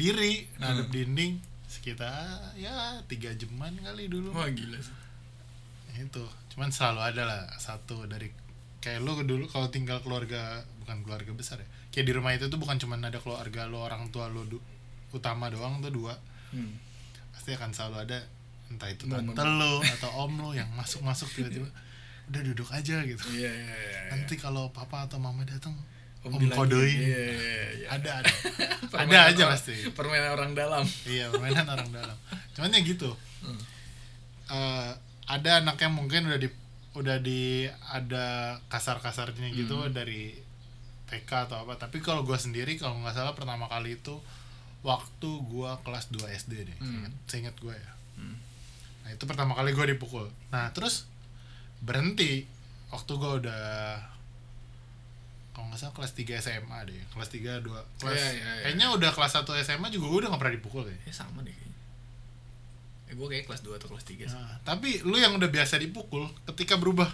Diri ngadep dinding sekitar ya tiga jaman kali dulu. wah gila sih itu cuman selalu ada lah satu dari kayak lo dulu kalau tinggal keluarga bukan keluarga besar ya kayak di rumah itu tuh bukan cuman ada keluarga lo orang tua lo du- utama doang tuh dua hmm. pasti akan selalu ada entah itu tante lo atau om lo yang masuk masuk tiba-tiba udah duduk aja gitu. Iya iya iya nanti kalau papa atau mama datang om, kodoin gini, iya iya iya. Ada ada. Ada aja orang- pasti. permainan orang dalam. Iya permainan orang dalam. Cuman ya gitu. Hmm. Eh, ada anak yang mungkin udah di udah di ada kasar kasarnya gitu Hmm. dari TK atau apa. Tapi kalau gua sendiri kalau nggak salah pertama kali itu waktu gua kelas 2 SD deh. Hmm. seingat, gua ya. Hmm. nah itu pertama kali gua dipukul. Nah terus berhenti. Waktu gua udah kalau nggak salah kelas 3 SMA deh. Kelas 3 dua kelas Iya, iya, iya. kayaknya udah kelas 1 SMA juga gua udah nggak pernah dipukul deh. Ya sama deh kayaknya. Eh gue kayak kelas 2 atau kelas 3 sih. Nah, tapi lu yang udah biasa dipukul ketika berubah.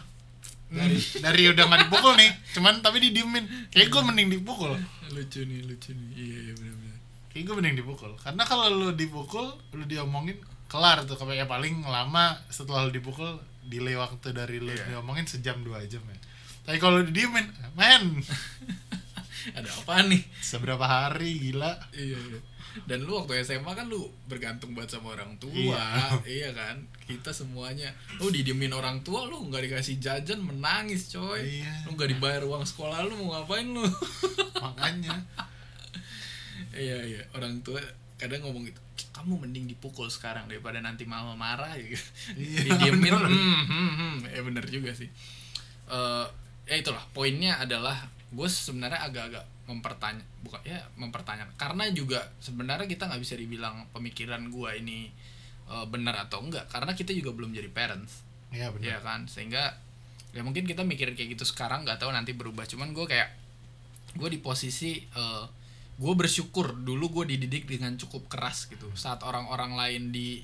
Dari dari udah nggak dipukul nih cuman tapi didiemin. Kayak gue mending dipukul. Lucu nih lucu nih. Iya iya benar-benar kayak gue mending dipukul. Karena kalau lu dipukul lu diomongin kelar tuh. Kayak ya paling lama setelah lu dipukul delay waktu dari lu Iya. diomongin sejam dua jam ya. Tapi kalau lu didiemin men. Ada apa nih? Seberapa hari gila. Iya iya. Dan lu waktu SMA kan lu bergantung banget sama orang tua. Iya. iya kan? Kita semuanya. Lu didiemin orang tua lu nggak dikasih jajan menangis coy. Iya. lu nggak dibayar uang sekolah lu mau ngapain lu? Makanya. Iya iya. Orang tua kadang ngomong gitu kamu mending dipukul sekarang daripada nanti mama marah gitu. Iya, didiemin bener. hmm, hmm, hmm. ya bener juga sih. Eh ya itulah poinnya adalah gue sebenarnya agak-agak mempertanya bukan ya mempertanyakan. Karena juga sebenarnya kita nggak bisa dibilang pemikiran gue ini eh, benar atau enggak karena kita juga belum jadi parents. Iya benar ya kan? Sehingga ya mungkin kita mikirin kayak gitu sekarang nggak tahu nanti berubah. Cuman gue kayak gue di posisi eh, gue bersyukur dulu gue dididik dengan cukup keras gitu. Saat orang-orang lain di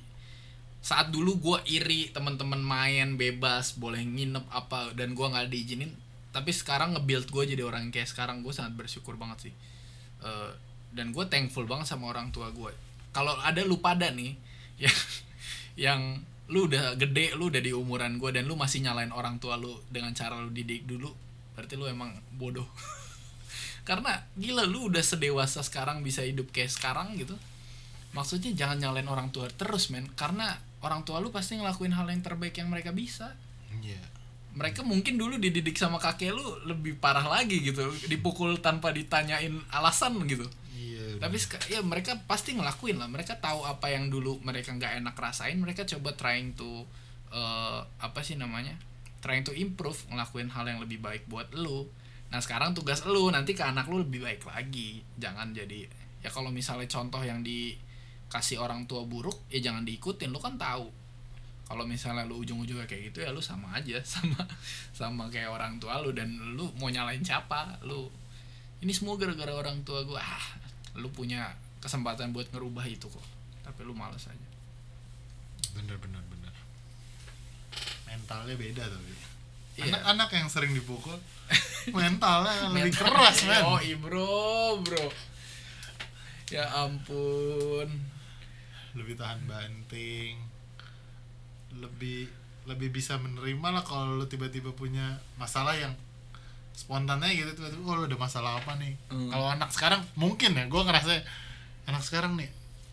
saat dulu gue iri teman-teman main bebas boleh nginep apa dan gue nggak diizinin tapi sekarang nge-build gue jadi orang yang kayak sekarang gue sangat bersyukur banget sih. Eh, dan gue thankful banget sama orang tua gue kalau ada lu pada nih yang yang lu udah gede lu udah di umuran gue dan lu masih nyalain orang tua lu dengan cara lu didik dulu berarti lu emang bodoh karena gila lu udah sedewasa sekarang bisa hidup kayak sekarang gitu. Maksudnya jangan nyalain orang tua terus men. Karena orang tua lu pasti ngelakuin hal yang terbaik yang mereka bisa. Iya. Mereka mungkin dulu dididik sama kakek lu lebih parah lagi gitu. Dipukul tanpa ditanyain alasan gitu. Iya tapi ya mereka pasti ngelakuin lah. Mereka tahu apa yang dulu mereka nggak enak rasain mereka coba trying to eh, apa sih namanya? Trying to improve ngelakuin hal yang lebih baik buat lu nah sekarang tugas lu nanti ke anak lu lebih baik lagi. Jangan jadi ya kalau misalnya contoh yang dikasih orang tua buruk ya jangan diikutin lu kan tahu. Kalau misalnya lu ujung-ujungnya kayak gitu ya lu sama aja sama sama kayak orang tua lu dan lu mau nyalain siapa lu. Ini semua gara-gara orang tua gua. Ah lu punya kesempatan buat ngerubah itu kok. Tapi lu males aja. Bener bener bener. Mentalnya beda tapi. Anak-anak yang sering dipukul mentalnya lebih keras men. oh bro bro. Ya ampun. Lebih tahan banting. Lebih lebih bisa menerima lah kalau lu tiba-tiba punya masalah yang spontannya gitu tiba-tiba oh lu ada masalah apa nih? Hmm. kalau anak sekarang mungkin ya gue ngerasa anak sekarang nih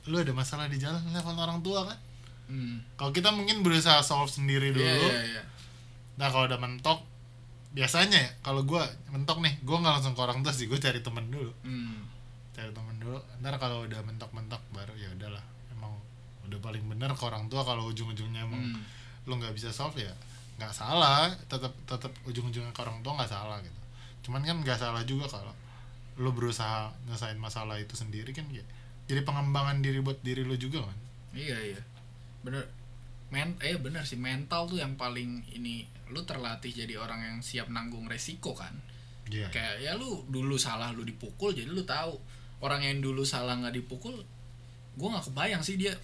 lu ada masalah di jalan telepon orang tua kan? Hmm. kalau kita mungkin berusaha solve sendiri dulu iya iya iya nah kalau udah mentok biasanya ya kalau gue mentok nih gue nggak langsung ke orang tua sih gue cari temen dulu hmm. cari temen dulu ntar kalau udah mentok-mentok baru ya udahlah emang udah paling bener ke orang tua kalau ujung-ujungnya emang Hmm. lu nggak bisa solve ya nggak salah tetap tetap ujung-ujungnya ke orang tua nggak salah gitu cuman kan nggak salah juga kalau lu berusaha nyelesain masalah itu sendiri kan ya jadi pengembangan diri buat diri lu juga kan iya iya bener men eh bener sih mental tuh yang paling ini lu terlatih jadi orang yang siap nanggung resiko kan? Iya. Kayak ya lu dulu salah lu dipukul jadi lu tahu. Orang yang dulu salah nggak dipukul gue nggak kebayang sih dia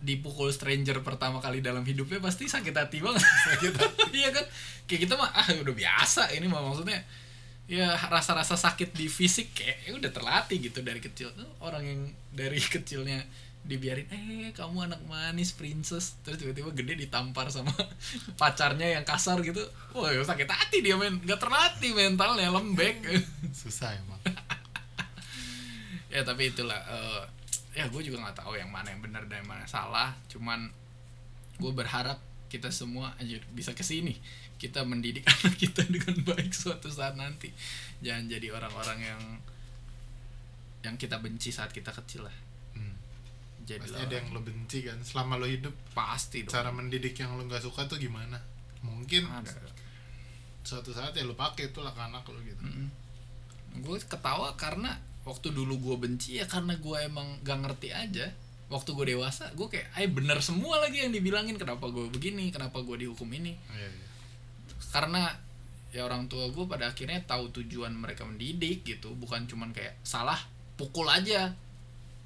dipukul stranger pertama kali dalam hidupnya pasti sakit hati banget. Sakit hati. Iya kan? Kayak kita mah ah udah biasa ini mah maksudnya. Ya rasa-rasa sakit di fisik kayak ya udah terlatih gitu dari kecil. Tuh, orang yang dari kecilnya dibiarin eh kamu anak manis princess. Terus tiba-tiba gede ditampar sama pacarnya yang kasar gitu. Wah sakit hati dia men. Nggak terlatih mentalnya lembek. Susah emang. Ya tapi itulah eh, ya gue juga nggak tahu yang mana yang benar dan yang mana salah. Cuman gue berharap kita semua aja bisa ke sini kita mendidik anak kita dengan baik suatu saat nanti. Jangan jadi orang-orang yang yang kita benci saat kita kecil lah. Jadi pasti ada yang lo benci kan? Selama lo hidup pasti dong cara mendidik yang lo nggak suka tuh gimana? Mungkin ada. suatu saat ya lo pakai itu lah ke anak lo gitu. Gue ketawa karena waktu dulu gue benci ya karena gue emang gak ngerti aja. Waktu gue dewasa gue kayak ay bener semua lagi yang dibilangin. Kenapa gue begini? Kenapa gue dihukum ini? Iya, iya. karena ya orang tua gue pada akhirnya tahu tujuan mereka mendidik gitu. Bukan cuman kayak salah pukul aja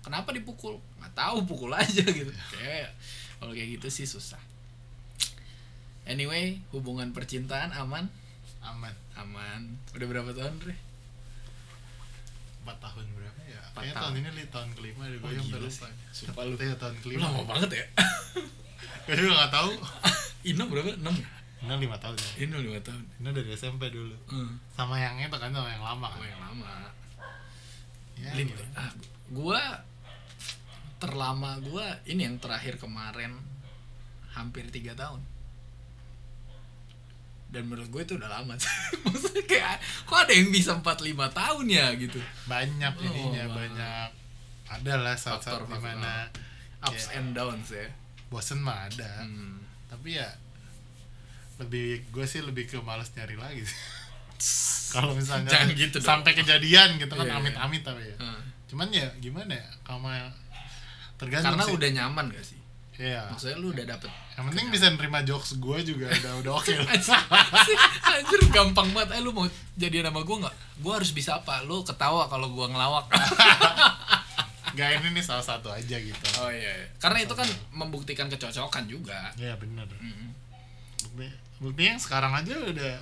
kenapa dipukul? Nggak tahu pukul aja gitu. Kayak kalau kayak gitu sih susah. Anyway hubungan percintaan aman? Aman. Aman. Udah berapa tahun Re? empat tahun berapa ya? Empat kayaknya tahun. tahun. ini li tahun kelima deh gue Oh, yang sih. Sumpah lu. Iya, tahun kelima. Lama banget ya? Gue juga nggak tahu. Ino berapa? 6 ya? ini lima tahun ya. Ino 5 tahun. Ini dari SMP dulu. Hmm. sama yang itu kan sama yang lama. Kan yang lama. Ya, Lin, gimana? ah, gua terlama gua ini yang terakhir kemarin hampir tiga tahun dan menurut gue itu udah lama sih maksudnya kayak kok ada yang bisa 45 tahun ya gitu banyak Oh, jadinya banget. banyak ada lah saat-saat di mana ups and downs ya bosen mah ada hmm. tapi ya lebih gue sih lebih ke males nyari lagi sih. kalau misalnya gitu dong. sampai kejadian gitu kan Iya, iya. amit-amit tapi ya Hmm. cuman ya gimana ya kamu tergantung karena sih. udah nyaman gak sih? Iya. maksudnya lu udah dapet yang penting bisa nerima jokes gue juga udah udah oke lah. Anjir, anjir gampang banget. Eh lu mau jadi nama gue nggak? Gue harus bisa apa? Lu ketawa kalau gue ngelawak. Gak ini nih salah satu aja gitu. Oh iya, iya. karena itu kan membuktikan kecocokan juga. Iya bener Mm-mm. bukti buktinya yang sekarang aja udah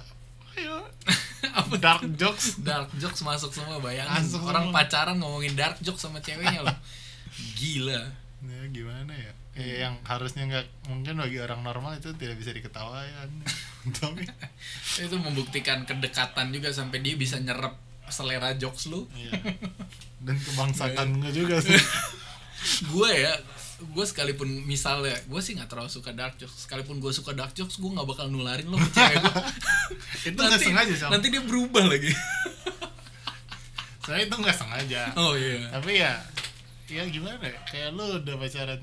ayo. Apa? Dark jokes. Dark jokes masuk semua bayangin. Masuk orang semua. pacaran ngomongin dark jokes sama ceweknya loh gila. Ya gimana ya? Eh, yang harusnya nggak mungkin bagi orang normal itu tidak bisa diketawain. Tapi itu membuktikan kedekatan juga sampai dia bisa nyerap selera jokes lu. Iya. dan kebangsaan gue juga sih. Gue ya gue sekalipun misalnya gue sih nggak terlalu suka dark jokes. Sekalipun gue suka dark jokes gue nggak bakal nularin lo cewek gue itu nggak sengaja sama nanti dia berubah lagi. Saya itu nggak sengaja. Oh iya. Tapi ya ya gimana ya kayak lu udah pacaran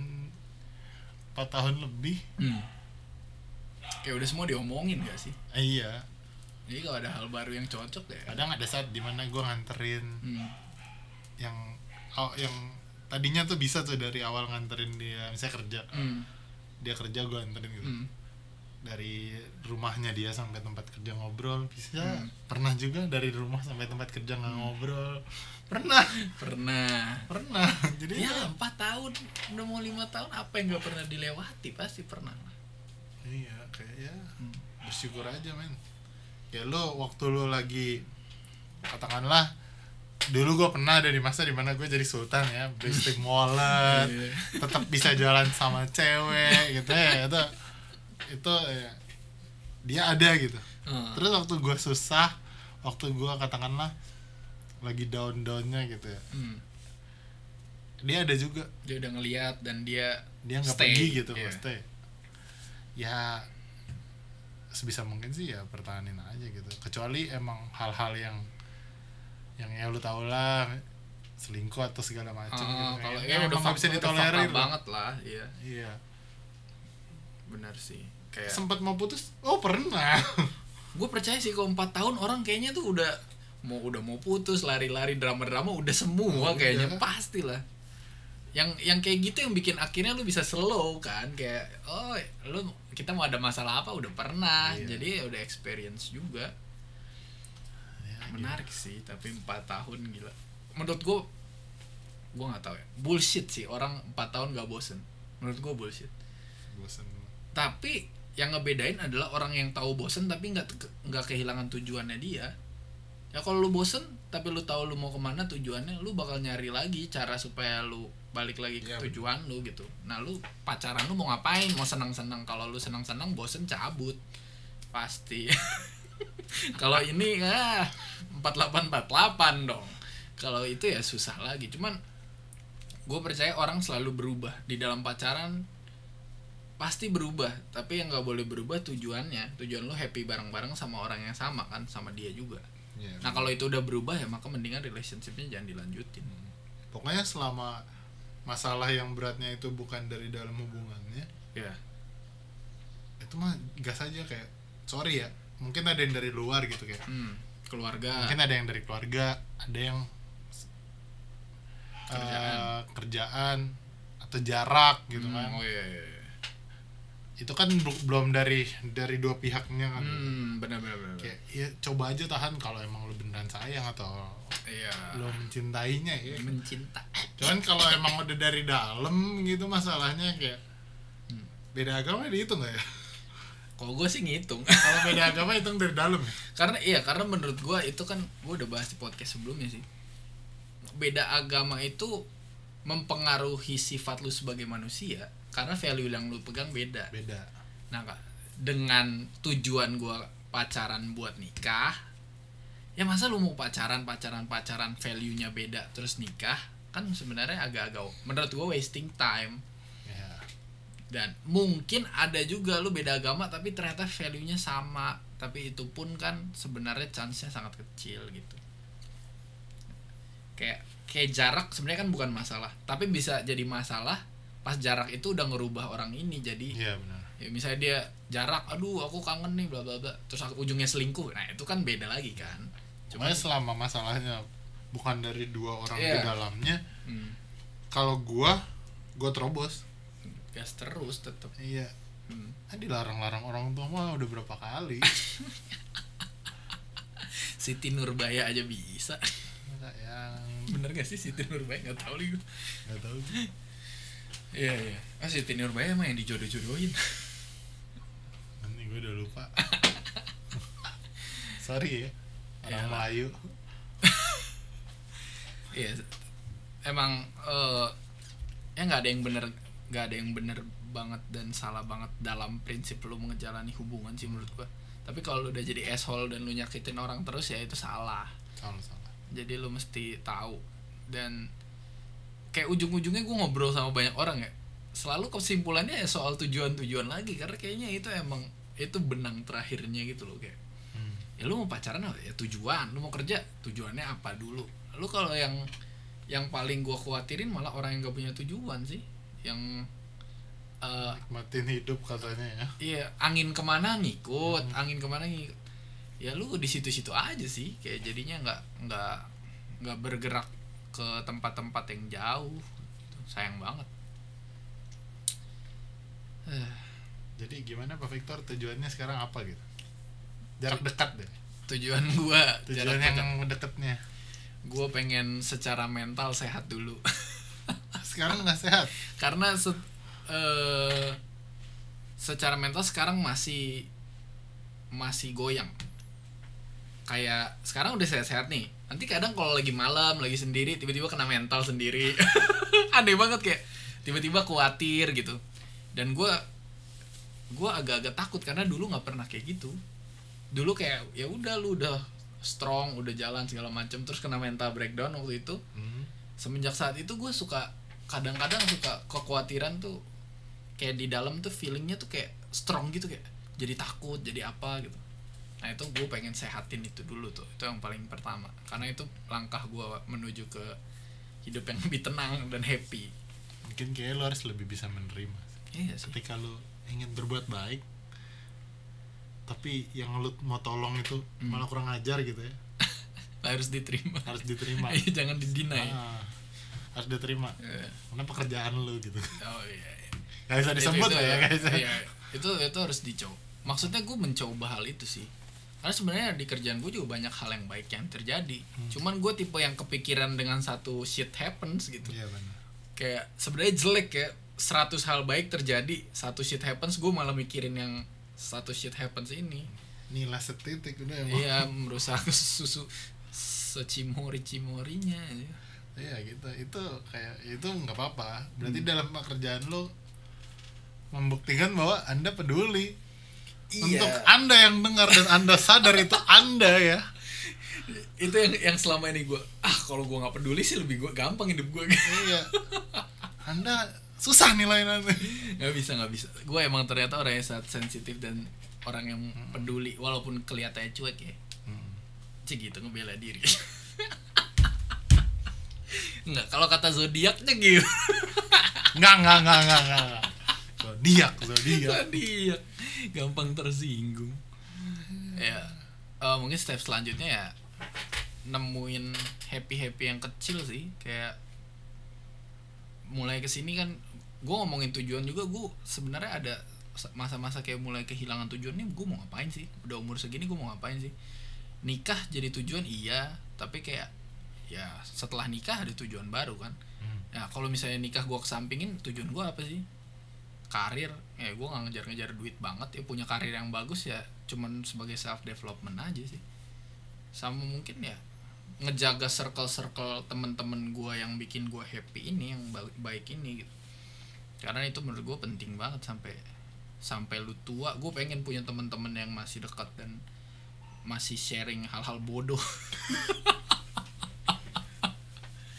4 tahun lebih hmm. kayak udah semua diomongin gak sih iya jadi kalau ada hal baru yang cocok ya kadang ada saat di mana gue nganterin hmm. yang oh, yang tadinya tuh bisa tuh dari awal nganterin dia misalnya kerja Hmm. dia kerja gue anterin gitu Hmm. dari rumahnya dia sampai tempat kerja ngobrol bisa Hmm. pernah juga dari rumah sampai tempat kerja nggak ngobrol pernah. Pernah. Pernah. Jadi ya empat tahun. Udah mau lima tahun apa yang nggak pernah dilewati? Pasti pernah iya kayak ya Hmm. bersyukur aja men. Ya lo waktu lo lagi katakanlah dulu gue pernah ada di masa di mana gue jadi sultan ya. Basic wallet Iya. tetap bisa jalan sama cewek gitu ya. Itu itu ya, dia ada gitu. Hmm. terus waktu gue susah waktu gue katakanlah lagi down downnya gitu ya. Hmm. dia ada juga. Dia udah ngeliat dan dia dia nggak pergi gitu nggak stay. Ya sebisa mungkin sih ya pertahanin aja gitu. Kecuali emang hal-hal yang yang ya lu tau lah selingkuh atau segala macam Ah, gitu. kalau ya emang udah bisa fakta- udah ditolerir banget lah iya. Iya. Benar sih kayak sempat mau putus? Oh pernah. Gue percaya sih kalau empat tahun orang kayaknya tuh udah mau udah mau putus lari-lari drama-drama udah semua Oh, kayaknya udah. pasti lah yang yang kayak gitu yang bikin akhirnya lu bisa slow kan kayak oh lu kita mau ada masalah apa udah pernah. Iya. jadi ya udah experience juga. Ya, menarik sih tapi empat tahun gila. Menurut gue gue nggak tahu ya. Bullshit sih orang empat tahun gak bosen. Menurut gue bullshit. Gitu. bosen tapi yang ngebedain adalah orang yang tahu bosen tapi nggak nggak kehilangan tujuannya dia ya kalau lu bosen tapi lu tahu lu mau ke mana tujuannya lu bakal nyari lagi cara supaya lu balik lagi ke Iya, tujuan lu gitu. Nah lu pacaran lu mau ngapain? Mau senang senang kalau lu senang senang bosen cabut. Pasti. Kalau ini ah 4848 dong. Kalau itu ya susah lagi. Cuman gue percaya orang selalu berubah. Di dalam pacaran pasti berubah. Tapi yang nggak boleh berubah tujuannya. Tujuan lo happy bareng-bareng sama orang yang sama kan sama dia juga ya, nah kalau itu udah berubah ya maka mendingan relationshipnya jangan dilanjutin. Pokoknya selama masalah yang beratnya itu bukan dari dalam hubungannya ya itu mah gas aja kayak sorry ya mungkin ada yang dari luar gitu kayak. Hmm, keluarga. Mungkin ada yang dari keluarga ada yang Kerjaan. eh, kerjaan atau jarak gitu Hmm, kan. oh iya, iya, iya. Itu kan belum dari dari dua pihaknya kan. Hmm benar benar benar. Kayak ya coba aja tahan kalau emang lu beneran sayang atau iya. lu mencintainya ya. Mencinta. Cuman kalau emang udah dari dalam gitu masalahnya kayak Hmm. beda agama itu nggak ya? Kalau gue sih ngitung. Kalau beda agama itu dari dalam ya? Karena iya karena menurut gue itu kan gue udah bahas di podcast sebelumnya sih. Beda agama itu mempengaruhi sifat lu sebagai manusia karena value yang lu pegang beda. Beda. Nah Kak, dengan tujuan gua pacaran buat nikah ya masa lu mau pacaran pacaran pacaran value nya beda terus nikah? Kan sebenarnya agak-agak menurut gua wasting time. Ya dan mungkin ada juga lu beda agama tapi ternyata value nya sama. Tapi itu pun kan sebenarnya chance nya sangat kecil gitu. Kayak kayak jarak sebenarnya kan bukan masalah. Tapi bisa jadi masalah pas jarak itu udah ngerubah orang ini jadi iya benar. ya misalnya dia jarak aduh aku kangen nih bla bla bla. Terus aku ujungnya selingkuh. Nah itu kan beda lagi kan. Cuma selama masalahnya bukan dari dua orang di Iya. dalamnya hmm, kalau gua gua terobos. Gas terus tetep. Iya. Hmm. kan dilarang-larang orang tua mah udah berapa kali. Siti Nurbaya aja bisa. Yang bener gak sih Siti Nurbaya? Nggak tahu lagi nggak tahu iya iya. Ah Siti Nurbaya mah yang dijodoh-jodohin. Nanti gue udah lupa. Sorry ya. Orang Iyalah. Melayu. Iya, emang eh ya nggak ada yang bener nggak ada yang bener banget dan salah banget dalam prinsip lu menjalani hubungan sih menurut gua. Tapi kalau lu udah jadi asshole dan lu nyakitin orang terus ya itu salah. salah salah. Jadi lu mesti tahu. Dan kayak ujung-ujungnya gua ngobrol sama banyak orang ya. Selalu kesimpulannya ya soal tujuan-tujuan lagi karena kayaknya itu emang itu benang terakhirnya gitu loh kayak. Hmm. ya lu mau pacaran apa? Ya tujuan. Lu mau kerja tujuannya apa dulu? Lu kalau yang yang paling gua khawatirin malah orang yang gak punya tujuan sih. Yang eh nikmatin hidup katanya ya. Iya angin ke mana ngikut angin ke mana ngikut. Ya lu di situ-situ aja sih kayak jadinya nggak nggak nggak bergerak ke tempat-tempat yang jauh. Sayang banget. Jadi gimana Pak Victor? Tujuannya sekarang apa gitu? Jarak dekat deh. Tujuan gua tujuan jarak dekat. yang deketnya. Gua pengen secara mental sehat dulu. Sekarang nggak sehat? Karena se eh, secara mental sekarang masih masih goyang kayak sekarang udah sehat-sehat nih. Nanti kadang kalau lagi malam lagi sendiri tiba-tiba kena mental sendiri. Aneh banget kayak tiba-tiba khawatir gitu. Dan gue gue agak-agak takut karena dulu nggak pernah kayak gitu. Dulu kayak ya udah lu udah strong udah jalan segala macam terus kena mental breakdown waktu itu. Hmm. semenjak saat itu gue suka kadang-kadang suka kekhawatiran tuh kayak di dalam tuh feelingnya tuh kayak strong gitu kayak jadi takut jadi apa gitu nah itu gue pengen sehatin itu dulu tuh. Itu yang paling pertama. Karena itu langkah gue menuju ke hidup yang lebih tenang dan happy. Mungkin kayak lo harus lebih bisa menerima iya sih. Ketika lo ingin berbuat baik tapi yang lo mau tolong itu Hmm. malah kurang ajar gitu ya. Harus diterima. Harus diterima. Iya, jangan didinai. Ah, harus diterima. Iya. karena pekerjaan lo gitu. Oh iya, iya. gak bisa disebut itu, lah ya. guys iya, itu itu harus dicoba. Maksudnya gue mencoba hal itu sih karena sebenarnya di kerjaan gue juga banyak hal yang baik yang terjadi. Hmm. cuman gue tipe yang kepikiran dengan satu shit happens gitu. Iya benar. Kayak sebenarnya jelek ya 100 hal baik terjadi satu shit happens gue malah mikirin yang satu shit happens ini. Nilai setitik udah emang. Iya merusak susu secimori cimorinya iya gitu. Itu kayak itu nggak apa-apa. Hmm. berarti dalam pekerjaan lo membuktikan bahwa anda peduli Iya. untuk anda yang dengar dan anda sadar itu anda ya. Itu yang yang selama ini gue ah kalau gue nggak peduli sih lebih gue gampang hidup gue iya. Anda susah nilai anda nggak bisa nggak bisa. Gue emang ternyata orang yang sangat sensitif dan orang yang peduli walaupun kelihatannya cuek ya. Cik gitu ngebela diri. Nggak kalau kata zodiaknya gitu nggak nggak nggak nggak nggak. Zodiak zodiak. Zodiak gampang tersinggung. Ya eh, mungkin step selanjutnya ya nemuin happy happy yang kecil sih kayak mulai ke sini kan gue ngomongin tujuan juga gue sebenarnya ada masa-masa kayak mulai kehilangan tujuan nih gue mau ngapain sih? Udah umur segini gue mau ngapain sih? Nikah jadi tujuan? Iya tapi kayak ya setelah nikah ada tujuan baru kan. Hmm. ya kalau misalnya nikah gue kesampingin tujuan gue apa sih karir ya gue nggak ngejar-ngejar duit banget ya punya karir yang bagus ya cuman sebagai self development aja sih. Sama mungkin ya ngejaga circle-circle temen-temen gue yang bikin gue happy ini yang ba- baik ini gitu. Karena itu menurut gue penting banget sampai sampai lu tua. Gue pengen punya temen-temen yang masih dekat dan masih sharing hal-hal bodoh.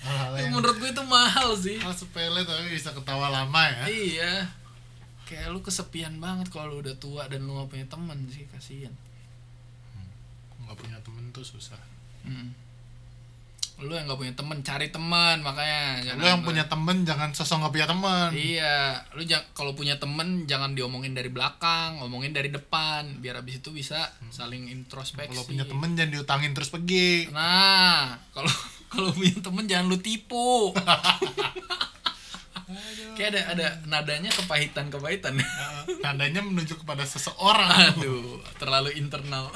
Hal-hal yang menurut gue itu mahal sih. Hal sepele tapi bisa ketawa lama ya. Iya kayak lu kesepian banget kalau lu udah tua dan lu gak punya temen sih kasihan. Nggak punya temen tuh susah. Hmm. lu yang gak punya temen cari teman makanya lo yang punya temen jangan sosok nggak punya temen. Iya lu jangan kalau punya temen jangan diomongin dari belakang ngomongin dari depan biar abis itu bisa saling introspeksi. Kalau punya temen jangan diutangin terus pergi. Nah kalau kalau punya temen jangan lu tipu kayak ada ada nadanya kepahitan kepahitan tandanya menuju kepada seseorang aduh terlalu internal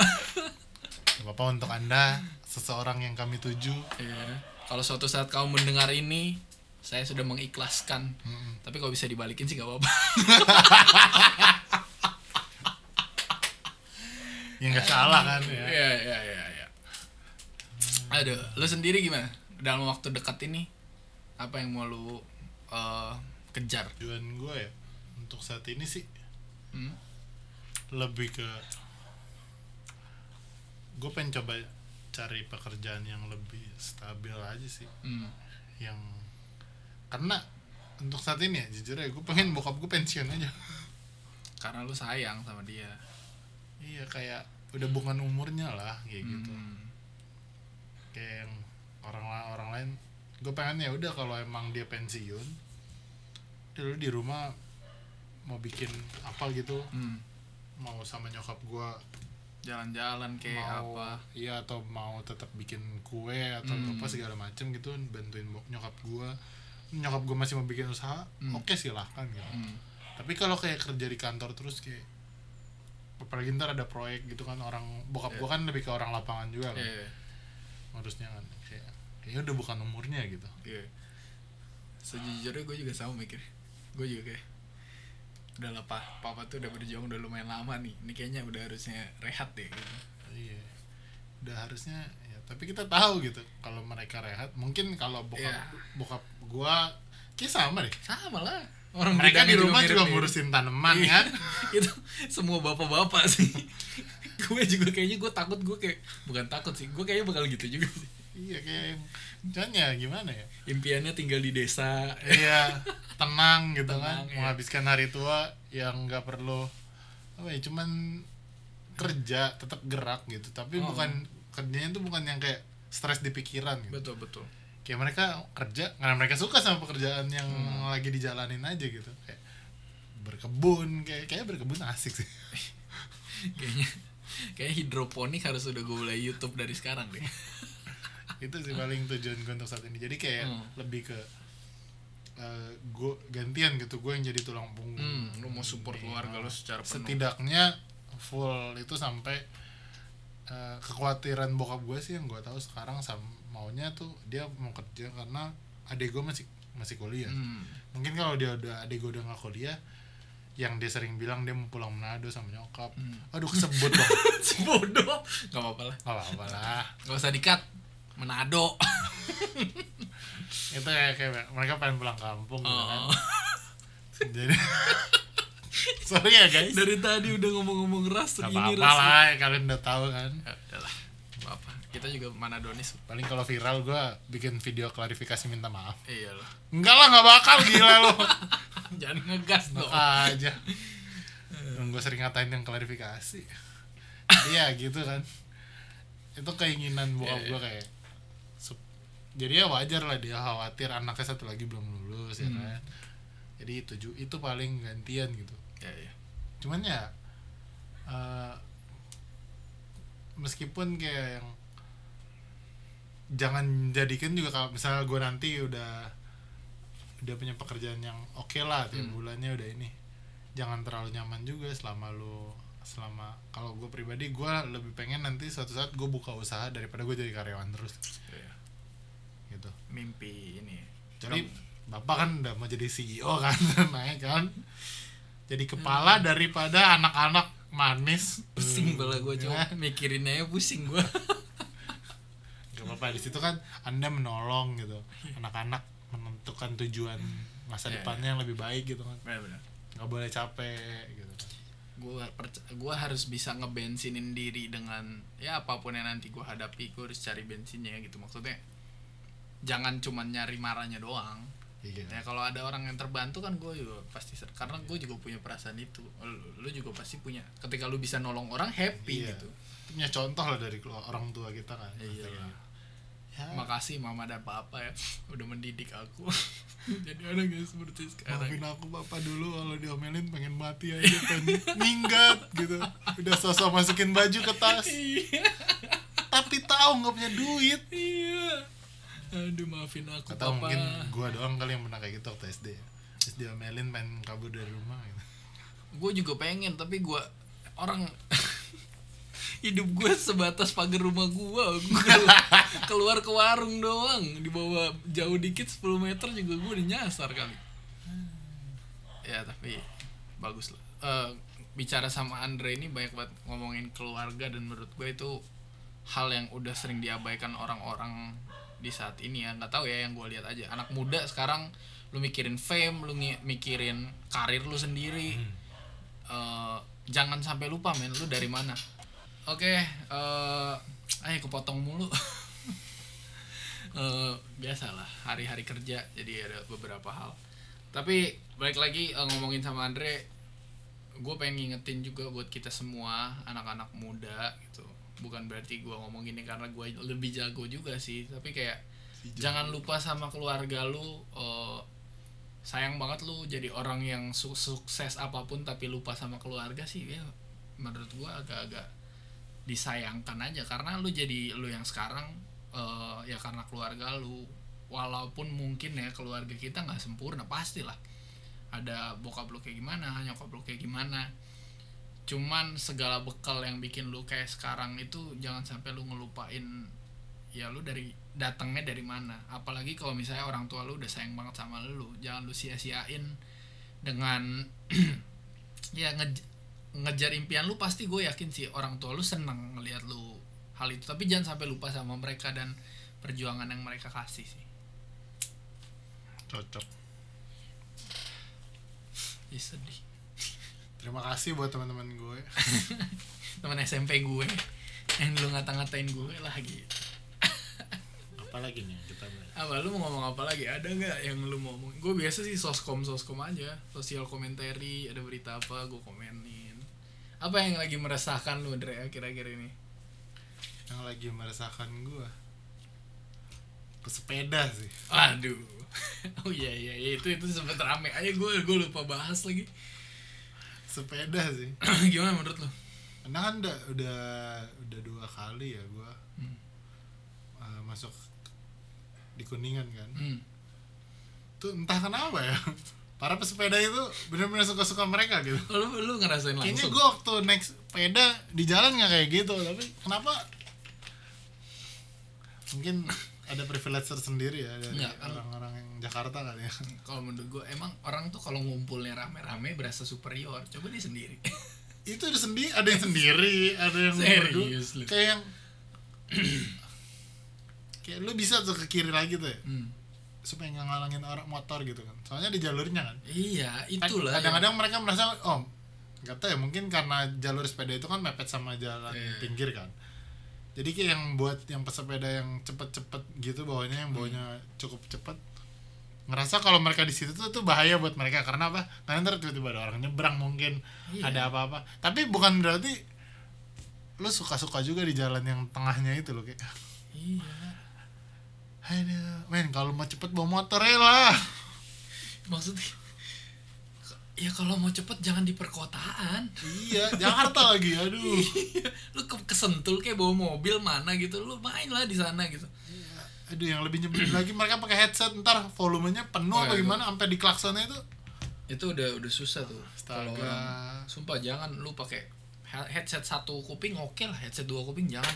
Gak apa-apa untuk anda seseorang yang kami tuju Iya. Kalau suatu saat kamu mendengar ini, saya sudah mengikhlaskan. Mm-mm. Tapi kalau bisa dibalikin sih gak apa-apa. ya nggak salah kan ya Iya, iya, iya, iya. Aduh, lu sendiri gimana? Dalam waktu dekat ini apa yang mau lu eh, kejar? tujuan gue ya untuk saat ini sih Hmm? lebih ke gue pengen coba cari pekerjaan yang lebih stabil aja sih Hmm. yang karena untuk saat ini ya jujur ya gue pengen bokap gue pensiun aja Karena lu sayang sama dia. iya kayak udah bukan umurnya lah kayak gitu Hmm. kayak yang orang orang lain gue pengen ya udah kalau emang dia pensiun udah lu di rumah mau bikin apa gitu Hmm. mau sama nyokap gue Jalan-jalan kayak mau apa? iya atau mau tetap bikin kue atau Hmm. apa segala macem gitu bantuin nyokap gue nyokap gue masih mau bikin usaha Hmm. oke silahkan gitu Hmm. tapi kalau kayak kerja di kantor terus kayak apalagi ntar ada proyek gitu kan orang bokap Iya. gue kan lebih ke orang lapangan juga kan Iya. ngurusnya kan kayak kayaknya udah bukan umurnya gitu Iya. Sejujurnya gue juga sama mikir. Gue juga kayak udah lah papa tuh udah berjuang udah lumayan lama nih. Ini kayaknya udah harusnya rehat deh. Gitu. iya udah harusnya ya tapi kita tahu gitu kalau mereka rehat mungkin kalau bokap Iya. bokap gua kayak sama deh Sama lah. Orang mereka di rumah juga mirip-mirip. ngurusin tanaman Iya. kan itu semua bapak-bapak sih gue juga kayaknya gue takut gue kayak bukan takut sih gue kayaknya bakal gitu juga sih iya kayak cuman ya gimana ya? Impiannya tinggal di desa. Iya tenang gitu Tenang, kan iya. menghabiskan hari tua yang nggak perlu apa ya cuman kerja tetap gerak gitu. Tapi Oh. bukan kerjanya tuh bukan yang kayak stres di pikiran gitu. Betul betul. Kayak mereka kerja karena mereka suka sama pekerjaan yang Hmm. lagi dijalanin aja gitu. Kayak berkebun kayak kayak berkebun asik sih. Kayaknya kayak hidroponik harus udah gue mulai YouTube dari sekarang deh itu sih paling tujuan gue untuk saat ini. Jadi kayak Hmm. lebih ke gue gantian gitu. Gue yang jadi tulang punggung. Hmm, lu mau support Nih, keluarga lu secara penuh. Setidaknya full itu sampai eh, kekhawatiran bokap gue sih yang gue tahu sekarang sam maunya tuh dia mau kerja karena adik gue masih masih kuliah. Hmm. mungkin kalau dia udah adik gue udah nggak kuliah yang dia sering bilang dia mau pulang Manado sama nyokap. Hmm. aduh kesebut dong. Bodoh nggak apa-apa lah. Nggak apa-apa lah. Nggak usah dikat Manado. Itu kayak, kayak mereka pengen pulang kampung gitu kan. Oh. jadi sorry ya guys. Dari tadi udah ngomong-ngomong ras Gak segini apa-apa ras. lah ya, kalian udah tahu kan. Ya udahlah. Apa kita juga Manadonis paling kalau viral gue bikin video klarifikasi minta maaf. Iya loh. Enggak lah nggak bakal gila lo jangan ngegas dong. Aja. Gue sering ngatain yang klarifikasi. Iya gitu kan. Itu keinginan bokap Iya, gue kayak sup- jadi ya wajar lah dia khawatir anaknya satu lagi belum lulus ya Hmm. kan jadi itu itu paling gantian gitu ya, ya. cuman ya eh, meskipun kayak yang jangan jadikan juga kalau misalnya gue nanti udah udah punya pekerjaan yang oke lah tiap Hmm. bulannya udah ini jangan terlalu nyaman juga selama lu selama kalau gue pribadi gue lebih pengen nanti suatu saat gue buka usaha daripada gue jadi karyawan terus Ya. Gitu. Mimpi ini. Jadi bapak kan udah mau jadi CEO kan naik kan. Jadi kepala daripada anak-anak manis. Pusing pala gue Ya. cuma mikirin aja pusing gue gak apa-apa di situ kan anda menolong gitu. Anak-anak menentukan tujuan masa Iya, depannya yang lebih baik gitu kan. Benar-benar nggak boleh capek gitu. Kan gue gua harus bisa ngebensinin diri dengan ya apa pun yang nanti gue hadapi gue harus cari bensinnya gitu. Maksudnya jangan cuma nyari marahnya doang. Iya. Ya kalau ada orang yang terbantu kan gue juga pasti karena gue juga punya perasaan itu. Lu, lu juga pasti punya ketika lu bisa nolong orang happy Iya. gitu. Itu punya contoh lah dari orang tua kita kan Iya. Kan. ya, makasih mama dan papa ya udah mendidik aku. Jadi orang yang seperti sekarang. Maafin aku bapak dulu kalau diomelin pengen mati aja pengen minggat gitu. Udah sosok masukin baju ke tas. Iya. Tapi tahu nggak punya duit. Iya aduh maafin aku atau papa. mungkin gua doang kali yang pernah kayak gitu waktu SD terus diomelin pengen kabur dari rumah gitu. gue juga pengen tapi gue orang hidup gue sebatas pagar rumah gue keluar ke warung doang. Di bawah jauh dikit 10 meter juga gue udah nyasar kali. Ya tapi bagus lah. Eh, bicara sama Andre ini banyak banget ngomongin keluarga dan menurut gue itu hal yang udah sering diabaikan orang-orang di saat ini ya nggak tahu ya yang gue lihat aja. Anak muda sekarang lu mikirin fame lu mikirin karir lu sendiri. Eh, jangan sampai lupa men lu dari mana? Oke eh ayo kepotong mulu. Eh, biasalah hari-hari kerja jadi ada beberapa hal. Tapi balik lagi eh, ngomongin sama Andre gue pengen ngingetin juga buat kita semua anak-anak muda gitu bukan berarti gue ngomong ini karena gue lebih jago juga sih tapi kayak jangan lupa sama keluarga lu eh, sayang banget lu jadi orang yang su- sukses apa pun tapi lupa sama keluarga sih ya menurut gue agak-agak disayangkan aja. Karena lu jadi lu yang sekarang eh, ya karena keluarga lu. Walaupun mungkin ya keluarga kita nggak sempurna pastilah. Ada bokap lu kayak gimana nyokap lu kayak gimana cuman segala bekal yang bikin lu kayak sekarang itu jangan sampai lu ngelupain ya lu dari datangnya dari mana. Apalagi kalau misalnya orang tua lu udah sayang banget sama lu jangan lu sia-siain dengan ya nge- ngejar impian lu pasti gue yakin sih orang tua lu seneng ngelihat lu hal itu. Tapi jangan sampai lupa sama mereka dan perjuangan yang mereka kasih sih. Cocok. Ih, sedih terima kasih buat teman-teman gue. Teman SMP gue. Yang lu ngata-ngatain gue lah gitu. Apalagi nih kita bahas? Apa lu mau ngomong apa lagi? Ada nggak yang lu mau ngomong? Gue biasa sih soskom soskom aja. Sosial komentari ada berita apa gue komenin. Apa yang lagi meresahkan lu Andre kira-kira ini? Yang lagi meresahkan gue? Pesepeda sih. Aduh. Oh iya iya iya, itu itu sempet rame. Aja gue gue lupa bahas lagi sepeda sih. Gimana menurut lu karena kan udah udah udah dua kali ya gue Hmm. uh, masuk di kuningan kan. Hmm. tuh entah kenapa ya para pesepeda itu benar-benar suka-suka mereka gitu. Lu lu ngerasain kayaknya langsung? gue waktu naik sepeda di jalan nggak kayak gitu tapi kenapa? Mungkin ada privilege tersendiri ya dari Nggak, kan- orang-orang yang Jakarta kali ya. Kalau menurut gue emang orang tuh kalau ngumpulnya rame-rame berasa superior. Coba dia sendiri. Itu ada sendiri ada yang sendiri ada yang Serius lu? kayak yang kayak lu bisa tuh ke kiri lagi tuh ya. Hmm. supaya nggak ngalangin orang motor gitu kan. Soalnya di jalurnya kan. Iya Kan itulah yang- kadang-kadang mereka merasa oh nggak tahu ya mungkin karena jalur sepeda itu kan mepet sama jalan Iya. pinggir kan jadi kayak yang buat yang pesepeda yang cepet-cepet gitu bawanya yang bawanya cukup cepet ngerasa kalau mereka di situ tuh, tuh bahaya buat mereka. Karena apa? Karena ntar tiba-tiba ada orang nyebrang mungkin Iya. ada apa-apa. Tapi bukan berarti lu suka-suka juga di jalan yang tengahnya itu loh kayak. Iya. Aduh men kalau mau cepet bawa motor ya lah. Maksudnya ya kalau mau cepet jangan di perkotaan. Iya Jakarta lagi aduh. Lu ke kesentul kayak bawa mobil mana gitu lu main lah di sana gitu. Aduh yang lebih nyebelin lagi mereka pakai headset ntar volumenya penuh Oh, apa iya. gimana sampai di klaksonnya itu? Itu udah udah susah tuh Astaga. orang. Sumpah jangan lu pakai he- headset satu kuping oke lah headset dua kuping jangan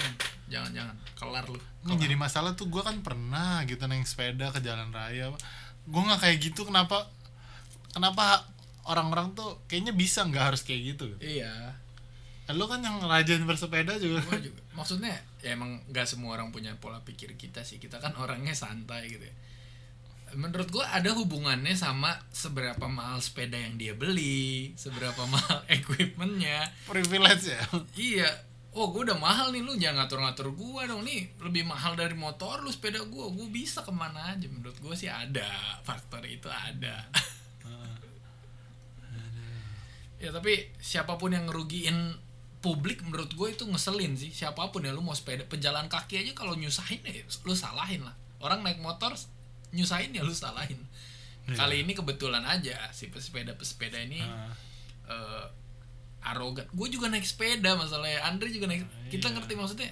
jangan jangan kelar lu Ini jadi masalah tuh gue kan pernah gitu naik sepeda ke jalan raya gue nggak kayak gitu kenapa kenapa orang-orang tuh kayaknya bisa nggak harus kayak gitu. Iya. Lo kan yang rajin bersepeda juga. Gua juga. Maksudnya ya emang nggak semua orang punya pola pikir kita sih. Kita kan orangnya santai gitu ya. Menurut gua ada hubungannya sama seberapa mahal sepeda yang dia beli seberapa mahal equipmentnya. Privilege ya? Iya. Oh gue udah mahal nih lu jangan ngatur-ngatur gua dong. Nih lebih mahal dari motor lu sepeda gua. Gua bisa ke mana aja. Menurut gua sih ada. Faktor itu ada ya tapi siapa pun yang ngerugiin publik menurut gue itu ngeselin sih siapa pun ya lu mau sepeda pejalan kaki aja kalau nyusahin ya lu salahin lah orang naik motor nyusahin ya lu salahin Iya. kali ini kebetulan aja si pesepeda pesepeda ini Ah. eh, arogan gue juga naik sepeda masalahnya Andre juga naik kita Iya. ngerti maksudnya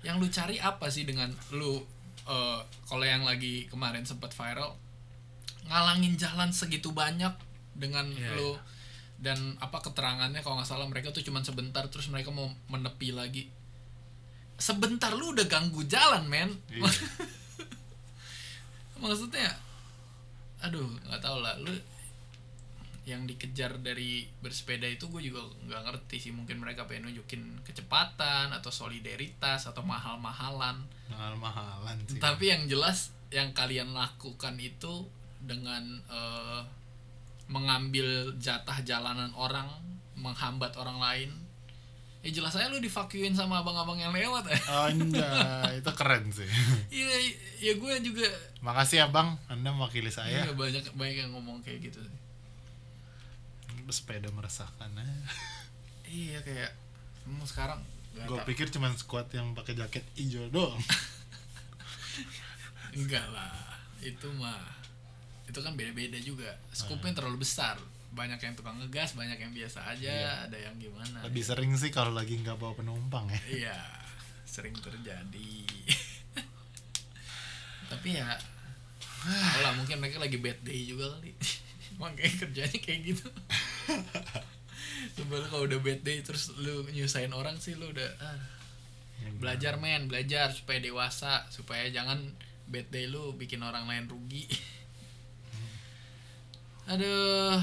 yang lu cari apa sih dengan lu eh, kalau yang lagi kemarin sempat viral ngalangin jalan segitu banyak dengan Iya, lu dan apa keterangannya kalau nggak salah mereka tuh cuma sebentar terus mereka mau menepi lagi. Sebentar lu udah ganggu jalan men. Iya. maksudnya aduh nggak tahu lah. Lu yang dikejar dari bersepeda itu gue juga nggak ngerti sih. Mungkin mereka pengen nunjukin kecepatan atau solidaritas atau mahal-mahalan. Mahal-mahalan sih. Tapi yang jelas yang kalian lakukan itu dengan eh, mengambil jatah jalanan orang menghambat orang lain. Ya jelas aja lu divakuin sama abang-abang yang lewat ya oh enggak itu keren sih. Iya ya gue juga makasih ya bang anda mewakili saya. Iya, banyak banyak yang ngomong kayak gitu. Sepeda meresahkan eh. iya kayak mau sekarang nggak gue pikir cuman squad yang pakai jaket hijau doang. Enggak lah itu mah itu kan beda-beda juga. Skupnya terlalu besar. Banyak yang tukang ngegas banyak yang biasa aja Iya. ada yang gimana? Lebih sering sih kalau lagi nggak bawa penumpang ya. Iya sering terjadi. Tapi ya tau lah mungkin mereka lagi bad day juga kali. Makanya kerjanya kayak gitu. Coba lu kalau udah bad day terus lu nyusahin orang sih lu udah ah, Yang belajar men belajar supaya dewasa supaya jangan bad day lu bikin orang lain rugi aduh.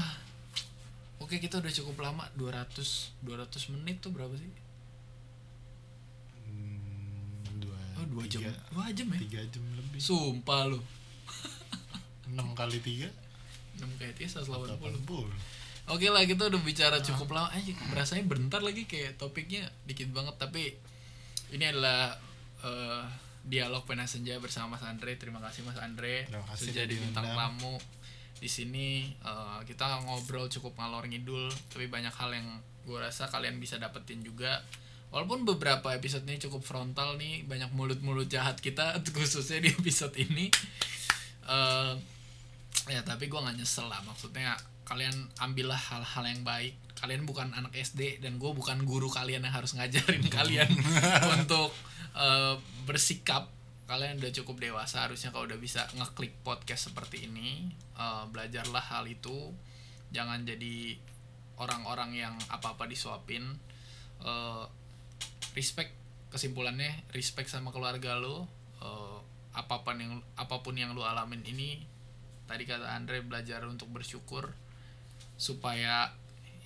Oke kita udah cukup lama 200 200 menit tuh berapa sih? Hmm, dua, oh dua jam. dua jam ya? Tiga jam lebih. Sumpah lu. Enam kali tiga? 6 kayak tiga 180 delapan puluh. Oke lah kita udah bicara cukup lama. Aja berasanya bentar lagi kayak topiknya dikit banget tapi ini adalah eh, dialog pena senja bersama Mas Andre. Terima kasih Mas Andre. Terima kasih sudah udah jadi bintang tamu di sini eh, kita ngobrol cukup ngalor ngidul tapi banyak hal yang gue rasa kalian bisa dapetin juga. Walaupun beberapa episode ini cukup frontal nih banyak mulut-mulut jahat kita khususnya di episode ini. Eh, ya tapi gue nggak nyesel lah maksudnya kalian ambillah hal-hal yang baik. Kalian bukan anak SD dan gue bukan guru kalian yang harus ngajarin kalian untuk eh, bersikap kalian udah cukup dewasa harusnya kalau udah bisa ngeklik podcast seperti ini eh, belajarlah hal itu. Jangan jadi orang-orang yang apa-apa disuapin. Eh, respect kesimpulannya respect sama keluarga lo. Eh, apa pun yang apa pun yang lu alamin ini tadi kata Andre belajar untuk bersyukur supaya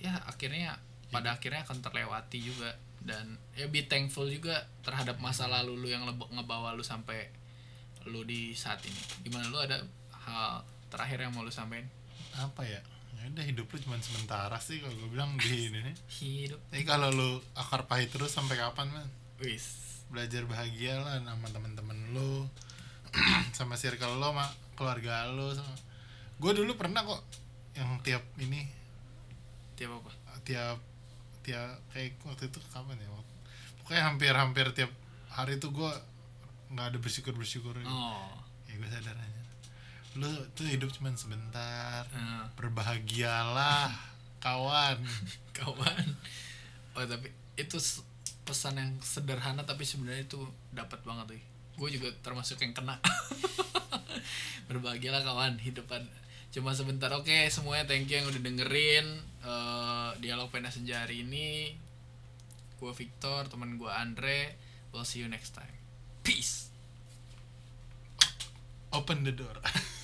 ya akhirnya pada akhirnya akan terlewati juga dan ya be thankful juga terhadap masa lalu lu yang ngebawa lu sampai lu di saat ini. Gimana lu ada hal terakhir yang mau lu sampein apa ya? Ya udah hidup lu cuma sementara sih kalau gue bilang di ini. Nih hidup. Tapi kalau lu akar pahit terus sampai kapan man? Wis. Belajar bahagia lah sama teman-teman lu sama circle lo sama keluarga lo sama gue dulu pernah kok yang tiap ini tiap apa? Tiap tiap kayak waktu itu kapan ya pokoknya hampir-hampir tiap hari tuh gue nggak ada bersyukur bersyukur oh. Ya gue sadar aja. Lu tuh hidup cuman sebentar eh, berbahagialah kawan. Kawan. Oh tapi itu pesan yang sederhana tapi sebenarnya itu dapat banget tuh gue juga termasuk yang kena. Berbahagialah kawan hidupan cuma sebentar oke semuanya thank you yang udah dengerin eh, dialog pena senja hari ini. Gue Victor teman gue Andre we'll see you next time. Peace. Open the door